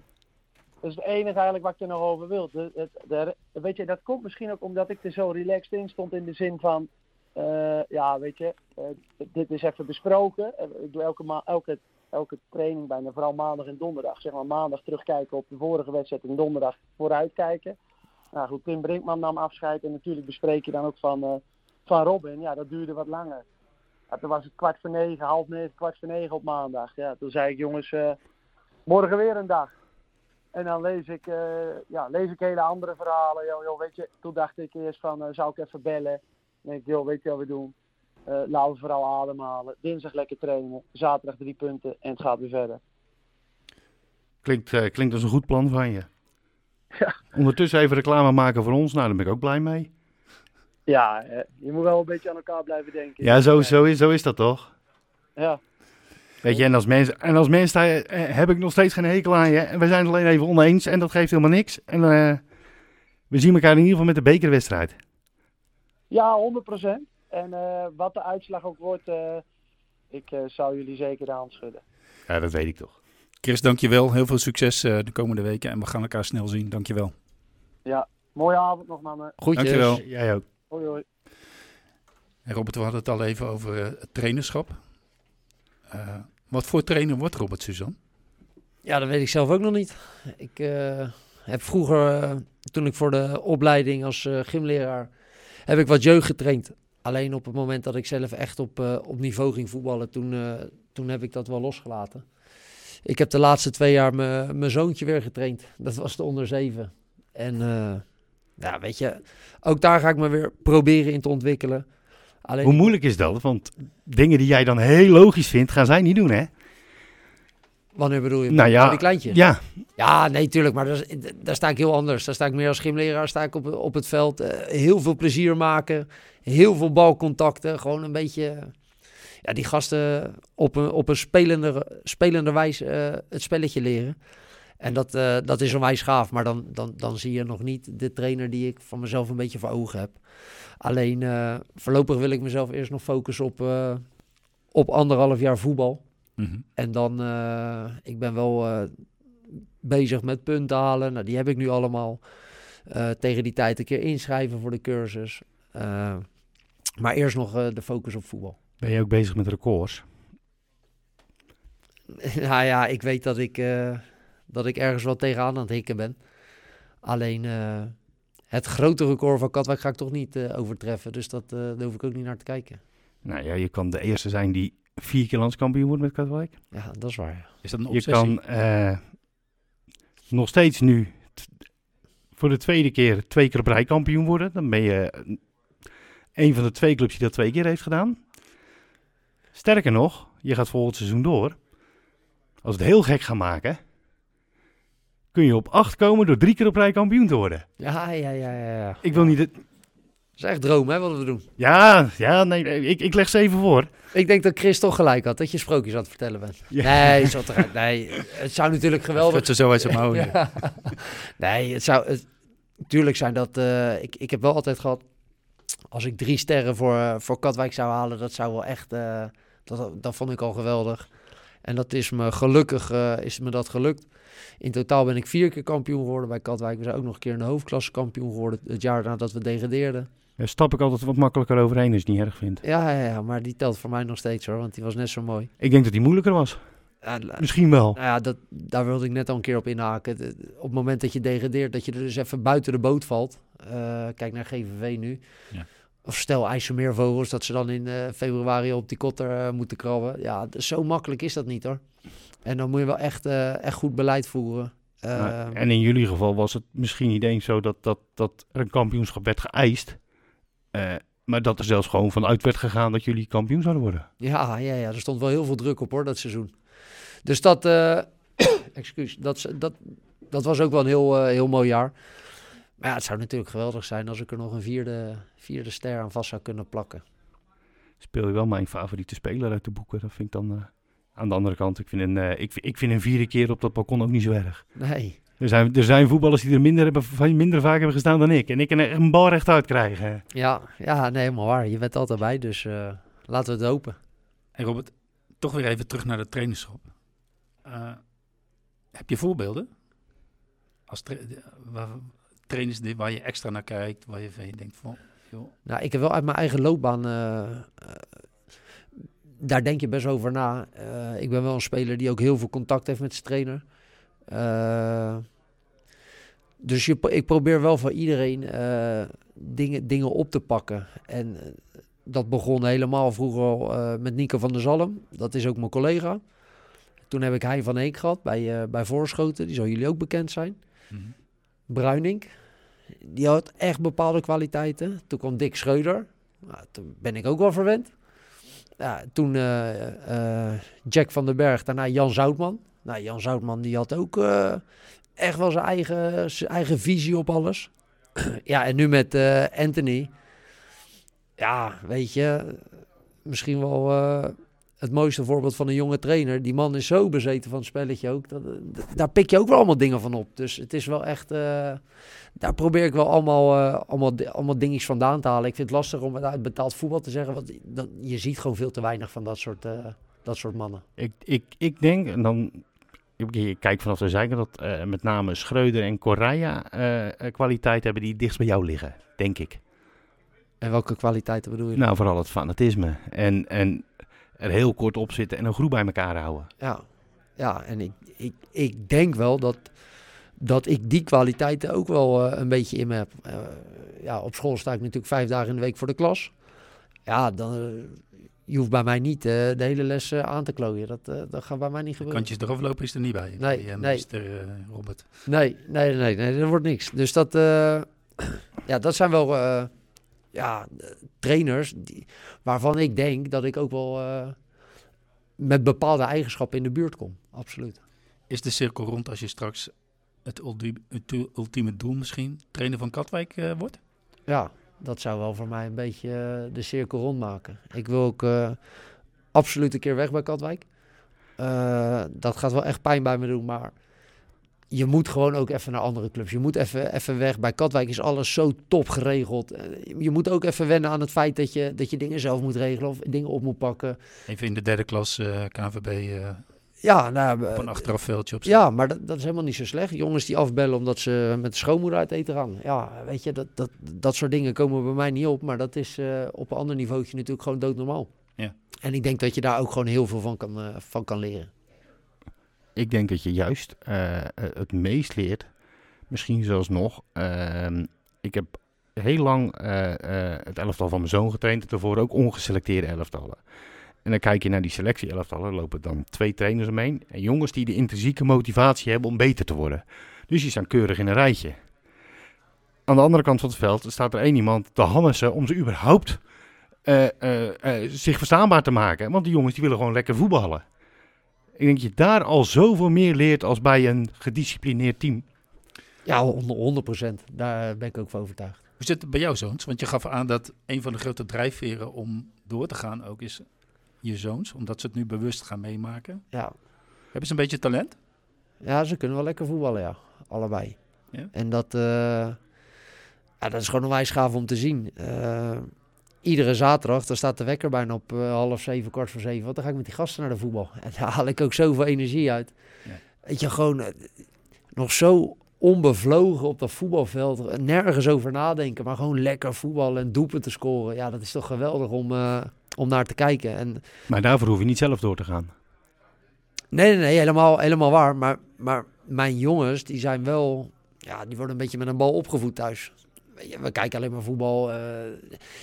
dat is het enige eigenlijk wat ik er nog over wil. De, het, de- weet je, dat komt misschien ook omdat ik er zo relaxed in stond in de zin van... ja, weet je, dit is even besproken. Ik doe elke, elke, elke training bijna, vooral maandag en donderdag. Zeg maar maandag terugkijken op de vorige wedstrijd en donderdag vooruitkijken. Nou goed, Tim Brinkman nam afscheid en natuurlijk bespreek je dan ook van... eh, van Robin, ja, dat duurde wat langer. Toen was het kwart voor negen, half negen, kwart voor negen op maandag. Ja, toen zei ik, jongens, eh, morgen weer een dag. En dan lees ik, eh, ja, lees ik hele andere verhalen. Joh, joh, weet je, toen dacht ik eerst van, zou ik even bellen? Dan denk ik, joh, weet je wat we doen? Eh, laten we vooral ademhalen. Dinsdag lekker trainen. Zaterdag drie punten en het gaat weer verder. Klinkt, eh, klinkt als een goed plan van je. Ja. Ondertussen even reclame maken voor ons. Nou, daar ben ik ook blij mee. Ja, eh, je moet wel een beetje aan elkaar blijven denken. Ja, zo, zo, is, zo is dat toch? Ja, Weet je, en als mens, en als mens heb ik nog steeds geen hekel aan je. En we zijn het alleen even oneens en dat geeft helemaal niks. En we zien elkaar in ieder geval met de bekerwedstrijd. ja 100%. En eh, wat de uitslag ook wordt, eh, ik eh, zou jullie zeker de hand schudden. Ja, dat weet ik toch. Chris, dankjewel. Heel veel succes eh, de komende weken en we gaan elkaar snel zien. Dankjewel. Mooie avond nog, mannen. Groetjes. Dankjewel. Jij ook. Hoi, hoi. En Robert, we hadden het al even over eh, het trainerschap. Eh, wat voor trainer wordt Robert Suzan? Ja, dat weet ik zelf ook nog niet. Ik eh, heb vroeger, toen ik voor de opleiding als eh, gymleraar, heb ik wat jeugd getraind. Alleen op het moment dat ik zelf echt op, eh, op niveau ging voetballen, toen, eh, toen heb ik dat wel losgelaten. Ik heb de laatste twee jaar mijn mijn zoontje weer getraind. Dat was de onder zeven. En eh, ja, weet je, ook daar ga ik me weer proberen in te ontwikkelen. Alleen, Hoe moeilijk is dat? Want dingen die jij dan heel logisch vindt, gaan zij niet doen, hè? wanneer bedoel je? Nou ja, die kleintje? Ja, Ja, nee, tuurlijk. Maar daar, daar sta ik heel anders. Daar sta ik meer als gymleraar sta ik op, op het veld. heel veel plezier maken. Heel veel balcontacten. Gewoon een beetje... Ja, die gasten op een, op een spelende, spelende wijze eh, het spelletje leren. En dat, eh, dat is onwijs gaaf. Maar dan, dan, dan zie je nog niet de trainer die ik van mezelf een beetje voor ogen heb. Alleen eh, voorlopig wil ik mezelf eerst nog focussen op, op anderhalf jaar voetbal. Mhm. En dan, ik ben wel bezig met punten halen. Nou, die heb ik nu allemaal. Tegen die tijd een keer inschrijven voor de cursus. Eh, maar eerst nog eh, de focus op voetbal. ben je ook bezig met records? nou ja, ik weet dat ik, eh, dat ik ergens wel tegenaan aan het hikken ben. Alleen eh, het grote record van Katwijk ga ik toch niet eh, overtreffen. Dus dat, eh, daar hoef ik ook niet naar te kijken. Nou ja, je kan de eerste zijn die vier keer landskampioen wordt met Katwijk. Ja, dat is waar. ja. Is dat een Je obsessie? kan eh, nog steeds nu voor de tweede keer twee keer op rij kampioen worden. Dan ben je een van de twee clubs die dat twee keer heeft gedaan. Sterker nog, je gaat volgend seizoen door. Als we het heel gek gaan maken, kun je op acht komen door drie keer op rij kampioen te worden. Ja, ja, ja, ja. ja. Ik wil niet... Het... Dat is echt droom, hè, wat we doen. Ja, ja, nee, ik, ik leg ze even voor. Ik denk dat Chris toch gelijk had, dat je sprookjes aan het vertellen bent. Ja. Nee, zat eruit. Nee, het zou natuurlijk geweldig Schudt ze zo uit zijn ja. Nee, het zou. Het, tuurlijk zijn dat. eh, ik, ik heb wel altijd gehad. Als ik drie sterren voor, eh, voor Katwijk zou halen, dat zou wel echt. eh, dat, dat vond ik al geweldig. En dat is me gelukkig eh, is me dat gelukt. In totaal ben ik vier keer kampioen geworden bij Katwijk. We zijn ook nog een keer in de hoofdklasse kampioen geworden. Het jaar nadat we degradeerden. Daar stap ik altijd wat makkelijker overheen als niet erg vindt. Ja, ja, ja, maar die telt voor mij nog steeds hoor. Want die was net zo mooi. Ik denk dat die moeilijker was. Misschien wel. Nou ja, dat, daar wilde ik net al een keer op inhaken. De- Op het moment dat je degradeert, dat je er dus even buiten de boot valt. Eh, kijk naar GVV nu. Ja. Of stel IJsselmeervogels, dat ze dan in eh, februari op die kotter eh, moeten krabben. Ja, zo makkelijk is dat niet hoor. En dan moet je wel echt, eh, echt goed beleid voeren. Eh, Nou, en in jullie geval was het misschien niet eens zo dat, dat, dat er een kampioenschap werd geëist. Eh, maar dat er zelfs gewoon vanuit werd gegaan dat jullie kampioen zouden worden. Ja, ja, ja, er stond wel heel veel druk op hoor, dat seizoen. Dus dat, eh excuus, dat, dat, dat was ook wel een heel, eh, heel mooi jaar. Maar ja, het zou natuurlijk geweldig zijn als ik er nog een vierde, vierde ster aan vast zou kunnen plakken. Speel je wel mijn favoriete speler uit de boeken. Dat vind ik dan eh, aan de andere kant. Ik vind, een, eh, ik, ik vind een vierde keer op dat balkon ook niet zo erg. Nee, Er zijn, er zijn voetballers die er minder, hebben, minder vaak hebben gestaan dan ik. En ik kan er echt een bal rechtuit krijgen. ja, ja, nee, helemaal waar. Je bent altijd bij, dus eh, laten we het hopen. En Robert, toch weer even terug naar de trainerschap. Eh, heb je voorbeelden? Als trainers die, waar je extra naar kijkt, waar je van je denkt van, joh, Nou, ik heb wel uit mijn eigen loopbaan. eh, eh, daar denk je best over na. Ik ben wel een speler die ook heel veel contact heeft met zijn trainer. Dus je, ik probeer wel voor iedereen dingen, dingen op te pakken. En dat begon helemaal vroeger al met Nico van der Zalm. Dat is ook mijn collega. Toen heb ik Hein van Eek gehad bij, eh, bij Voorschoten. Die zal jullie ook bekend zijn. mhm. Bruining. Die had echt bepaalde kwaliteiten. Toen kwam Dick Schreuder. Nou, toen ben ik ook wel verwend. Ja, toen eh, eh, Jack van den Berg, daarna Jan Zoutman. Nou, Jan Zoutman die had ook echt wel zijn eigen, zijn eigen visie op alles. ja, en nu met Anthony. Ja, weet je, misschien wel het mooiste voorbeeld van een jonge trainer. Die man is zo bezeten van het spelletje ook. Dat, daar pik je ook wel allemaal dingen van op. Dus het is wel echt... eh, daar probeer ik wel allemaal, eh, allemaal, allemaal dingetjes vandaan te halen. Ik vind het lastig om uit betaald voetbal te zeggen. Want dan, je ziet gewoon veel te weinig van dat soort, eh, dat soort mannen. Ik, ik, ik denk, en dan ik, kijk vanaf de zijkant, dat met name Schreuder en Correa kwaliteit hebben die dichtst bij jou liggen, denk ik. En welke kwaliteiten bedoel je? Nou, vooral het fanatisme. En, en er heel kort op zitten en een groep bij elkaar houden. Ja, ja en ik, ik, ik denk wel dat, dat ik die kwaliteiten ook wel eh, een beetje in me heb. Eh, ja, op school sta ik natuurlijk vijf dagen in de week voor de klas. ja, dan, eh, je hoeft bij mij niet de hele les aan te klooien. Dat, eh, dat gaat bij mij niet gebeuren. Kantjes eraf lopen is er niet bij. Nee, bij, nee. Eh, Robert. Nee, nee, nee, nee, er wordt niks. Dus dat, eh, ja, dat zijn wel eh, ja, trainers die, waarvan ik denk dat ik ook wel eh, met bepaalde eigenschappen in de buurt kom. Absoluut. Is de cirkel rond als je straks het, ulti- het ultieme doel misschien trainer van Katwijk eh, wordt? Ja, dat zou wel voor mij een beetje eh, de cirkel rondmaken. Ik wil ook absoluut een keer weg bij Katwijk. Dat gaat wel echt pijn bij me doen, maar je moet gewoon ook even naar andere clubs. Je moet even, even weg. Bij Katwijk is alles zo top geregeld. Eh, je moet ook even wennen aan het feit dat je, dat je dingen zelf moet regelen of dingen op moet pakken. Even in de derde klas eh, KNVB eh, Ja, nou, op een achterafveldje op ja, maar dat, dat is helemaal niet zo slecht. Jongens die afbellen omdat ze met de schoonmoeder uit eten gaan. Ja, weet je, dat, dat, dat soort dingen komen bij mij niet op. Maar dat is op een ander niveautje natuurlijk gewoon doodnormaal. Ja. En ik denk dat je daar ook gewoon heel veel van kan, van kan leren. Ik denk dat je juist eh, eh, het meest leert, misschien zelfs nog. ehm, ik heb heel lang eh, het elftal van mijn zoon getraind, en daarvoor ook ongeselecteerde elftallen. En dan kijk je naar die selectie-elftallen, lopen dan twee trainers omheen. En jongens die de intrinsieke motivatie hebben om beter te worden. Dus die staan keurig in een rijtje. Aan de andere kant van het veld staat er één iemand te hammersen om ze überhaupt zich verstaanbaar te maken. Want die jongens die willen gewoon lekker voetballen. Ik denk dat je daar al zoveel meer leert als bij een gedisciplineerd team. Ja, 100 procent. Daar ben ik ook van overtuigd. Hoe zit het bij jou zoons? Want je gaf aan dat een van de grote drijfveren om door te gaan ook is je zoons. Omdat ze het nu bewust gaan meemaken. Ja, Hebben ze een beetje talent? Ja, ze kunnen wel lekker voetballen, ja. Allebei. Ja? En dat, eh, ja, dat is gewoon onwijs gaaf om te zien. Eh, iedere zaterdag, dan staat de wekker bijna op eh, half zeven, kwart voor zeven. Want dan ga ik met die gasten naar de voetbal. En daar haal ik ook zoveel energie uit. Ja. Weet je, gewoon eh, nog zo onbevlogen op dat voetbalveld. Nergens over nadenken, maar gewoon lekker voetballen en doelpunten scoren. Ja, dat is toch geweldig om, eh, om naar te kijken. En Maar daarvoor hoef je niet zelf door te gaan. Nee, nee, nee, helemaal, helemaal waar. Maar, maar mijn jongens, die zijn wel... Ja, die worden een beetje met een bal opgevoed thuis. We kijken alleen maar voetbal. eh,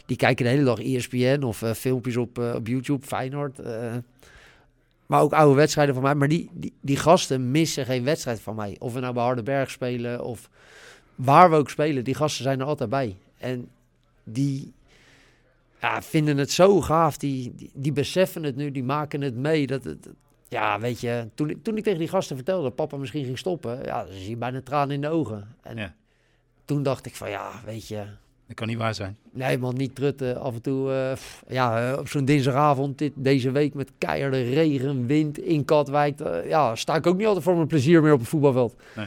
die kijken de hele dag ESPN of eh, filmpjes op, eh, op YouTube, Feyenoord. maar ook oude wedstrijden van mij. Maar die, die, die gasten missen geen wedstrijd van mij. Of we nou bij Hardenberg spelen of waar we ook spelen. Die gasten zijn er altijd bij. En die ja, vinden het zo gaaf. Die, die, beseffen het nu, die maken het mee. Dat, het, ja, weet je, toen, toen ik tegen die gasten vertelde dat papa misschien ging stoppen, ja, dan zie je bijna tranen in de ogen. En Ja. Toen dacht ik van, ja, weet je, Dat kan niet waar zijn. nee man, niet trutten. Af en toe, eh, pff, ja, eh, op zo'n dinsdagavond dit, deze week met keiharde regen, wind in Katwijk, eh, ja, sta ik ook niet altijd voor mijn plezier meer op het voetbalveld. Nee.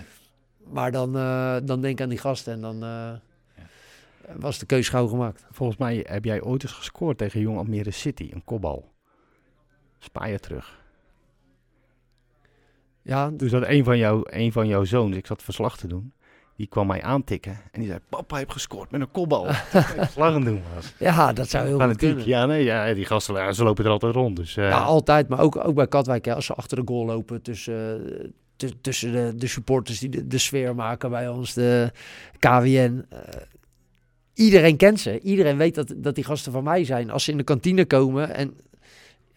Maar dan, eh, dan denk ik aan die gasten en dan eh, was de keus gauw gemaakt. Volgens mij heb jij ooit eens gescoord tegen Jong Almere City, een kopbal. Spaar je terug. Ja, Dus dat een van, jou, een van jouw zoons, ik zat verslag te doen, die kwam mij aantikken. En die zei, papa heeft gescoord met een kopbal. Het doen was. ja dat zou heel goed kunnen. Ja, nee, ja, die gasten, ja, ze lopen er altijd rond. Dus, eh, Ja, altijd, maar ook, ook bij Katwijk, hè, als ze achter de goal lopen tussen, eh, tu- tussen de, de supporters die de, de sfeer maken bij ons, de KWN. eh, iedereen kent ze. Iedereen weet dat, dat die gasten van mij zijn. Als ze in de kantine komen en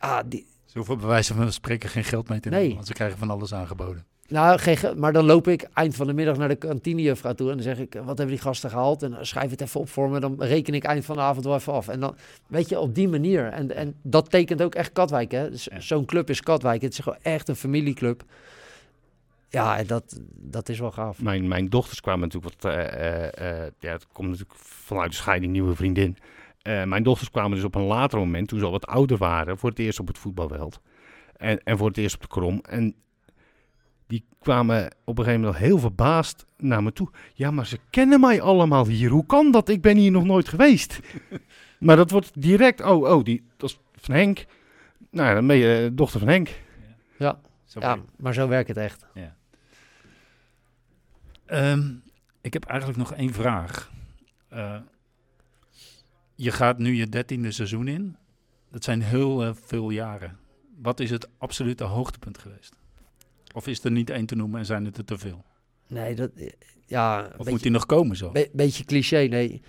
ja, die, Ze hoeven bij wijze van spreken geen geld mee te Nee. nemen. Want ze krijgen van alles aangeboden. nou, geen, ge- maar dan loop ik eind van de middag naar de kantinejuffrouw toe en dan zeg ik, wat hebben die gasten gehaald? En dan schrijf het even op voor me, dan reken ik eind van de avond wel even af. En dan, weet je, op die manier. En, en dat tekent ook echt Katwijk, hè. Dus Ja. Zo'n club is Katwijk. Het is gewoon echt een familieclub. Ja, en dat, dat is wel gaaf. Mijn, mijn dochters kwamen natuurlijk wat. eh, eh, eh, ja, het komt natuurlijk vanuit de scheiding, nieuwe vriendin. Eh, mijn dochters kwamen dus op een later moment, toen ze al wat ouder waren, voor het eerst op het voetbalveld. En, en voor het eerst op de krom. En die kwamen op een gegeven moment heel verbaasd naar me toe. Ja, maar ze kennen mij allemaal hier. Hoe kan dat? Ik ben hier nog nooit geweest. maar dat wordt direct. Oh, oh, die, dat is van Henk. Nou, ja, dan ben je eh, dochter van Henk. Ja, Zo ja, maar zo werkt het echt. Ehm, ik heb eigenlijk nog één vraag. Eh, je gaat nu je dertiende seizoen in. Dat zijn heel eh, veel jaren. Wat is het absolute hoogtepunt geweest? Of is er niet één te noemen en zijn het er te veel? Nee, dat, ja, een Of moet beetje, die nog komen zo? be- beetje cliché, nee.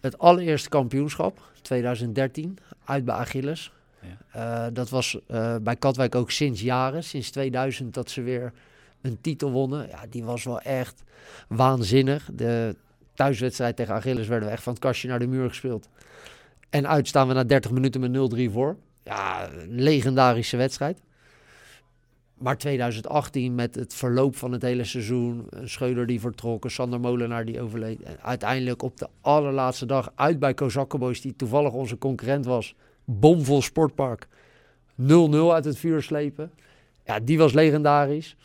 het allereerste kampioenschap, 2013, uit bij Achilles. Ja. Eh, dat was eh, bij Katwijk ook sinds jaren, sinds 2000, dat ze weer een titel wonnen. Ja, die was wel echt waanzinnig. De thuiswedstrijd tegen Achilles werden we echt van het kastje naar de muur gespeeld. En uit staan we na 30 minuten met 0-3 voor. Ja, een legendarische wedstrijd. Maar 2018 met het verloop van het hele seizoen, Scheuder die vertrok, een Sander Molenaar die overleed. En uiteindelijk op de allerlaatste dag uit bij Kozakkenboys, die toevallig onze concurrent was, bomvol sportpark, 0-0 uit het vuur slepen. Ja, die was legendarisch.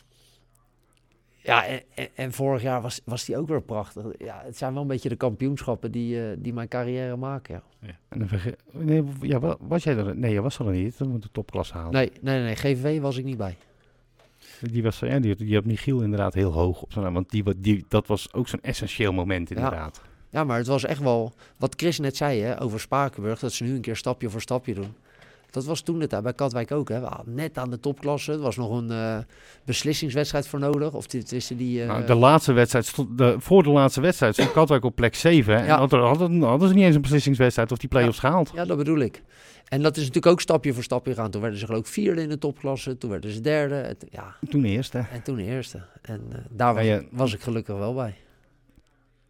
Ja, en, en, en vorig jaar was, was die ook weer prachtig. Ja, het zijn wel een beetje de kampioenschappen die, eh, die mijn carrière maken. Ja. En dan verge- nee, ja, wa- was jij er? Nee, je was er nog niet. Dan moet de topklasse halen. Nee, nee, nee, GVV was ik niet bij. Die, was, ja, die, die had Michiel inderdaad heel hoog op zijn. Want die, die, dat was ook zo'n essentieel moment inderdaad. Ja, maar het was echt wel, wat Chris net zei hè, over Spakenburg, dat ze nu een keer stapje voor stapje doen. Dat was toen het daar bij Katwijk ook. Hè. We net aan de topklasse. Er was nog een eh, beslissingswedstrijd voor nodig. Of tussen die, eh, Nou, de laatste wedstrijd stond, de, voor de laatste wedstrijd stond Katwijk op plek 7. En Ja. hadden, hadden, hadden ze niet eens een beslissingswedstrijd of die play-offs gehaald. Ja, dat bedoel ik. En dat is natuurlijk ook stapje voor stapje gegaan. Toen werden ze geloof ik vierde in de topklasse. Toen werden ze derde. Het- ja, Toen eerst, hè. en toen eerste. En eh, daar was, Ja, ja. was ik gelukkig wel bij.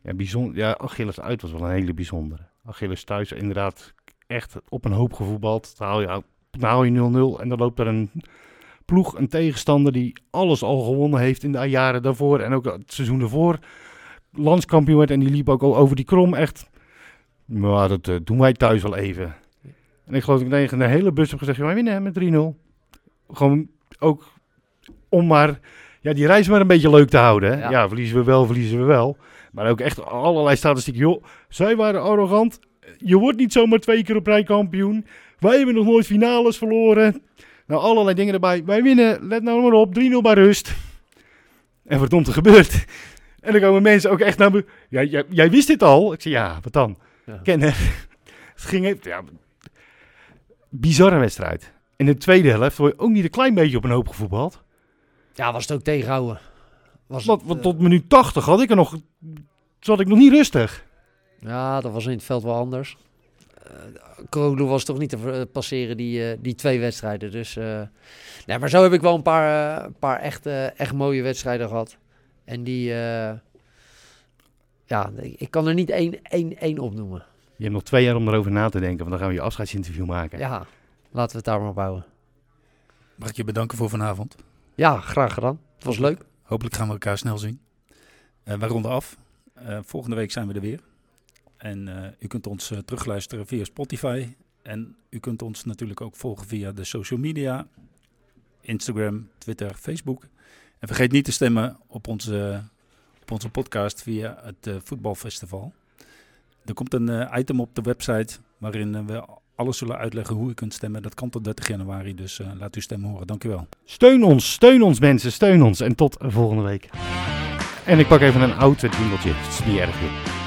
Ja, bijzonder, ja, Achilles uit was wel een hele bijzondere. Achilles thuis inderdaad echt op een hoop gevoetbald. Dan haal je, dan haal je 0-0 en dan loopt er een ploeg, een tegenstander die alles al gewonnen heeft in de jaren daarvoor. En ook het seizoen daarvoor landskampioen werd. En die liep ook al over die krom echt. Maar dat eh, doen wij thuis wel even. En ik geloof dat ik tegen de hele bus heb gezegd, "Ja, wij winnen met 3-0. Gewoon ook om maar ja, die reis maar een beetje leuk te houden. Hè? Ja. Ja. verliezen we wel, verliezen we wel. Maar ook echt allerlei statistieken. Joh, zij waren arrogant. Je wordt niet zomaar twee keer op rij kampioen. Wij hebben nog nooit finales verloren. Nou, allerlei dingen erbij. Wij winnen, let nou maar op, 3-0 bij rust. En verdomd, er gebeurt. En dan komen mensen ook echt naar me. Ja, jij, jij wist dit al? Ik zei, ja, wat dan? Ja. Kennen. Het ging even, ja, bizarre wedstrijd. In de tweede helft word je ook niet een klein beetje op een hoop gevoetbald. Ja, was het ook tegenhouden. Was Want, het, want eh, tot minuut 80 had ik er nog, zat ik nog niet rustig. Ja, dat was in het veld wel anders. Uh, Kroglu was toch niet te ver- passeren die, eh, die twee wedstrijden. Dus, eh, nee, maar zo heb ik wel een paar, eh, een paar echt, eh, echt mooie wedstrijden gehad. En die, eh, ja, ik kan er niet één, één, één opnoemen. Je hebt nog twee jaar om erover na te denken, want dan gaan we je afscheidsinterview maken. Ja, laten we het daar maar op houden. Mag ik je bedanken voor vanavond. Ja, graag gedaan. Het was leuk. Hopelijk gaan we elkaar snel zien. Eh wij ronden af. Eh, volgende week zijn we er weer. En eh, u kunt ons eh, terugluisteren via Spotify. En u kunt ons natuurlijk ook volgen via de social media. Instagram, Twitter, Facebook. En vergeet niet te stemmen op onze, onze podcast via het eh, voetbalfestival. Er komt een item op de website waarin we alles zullen uitleggen hoe u kunt stemmen. Dat kan tot 30 januari, dus laat uw stem horen. Dank u wel. Steun ons, steun ons mensen, steun ons. En tot volgende week. En ik pak even een oud jingletje, het is niet erg joh.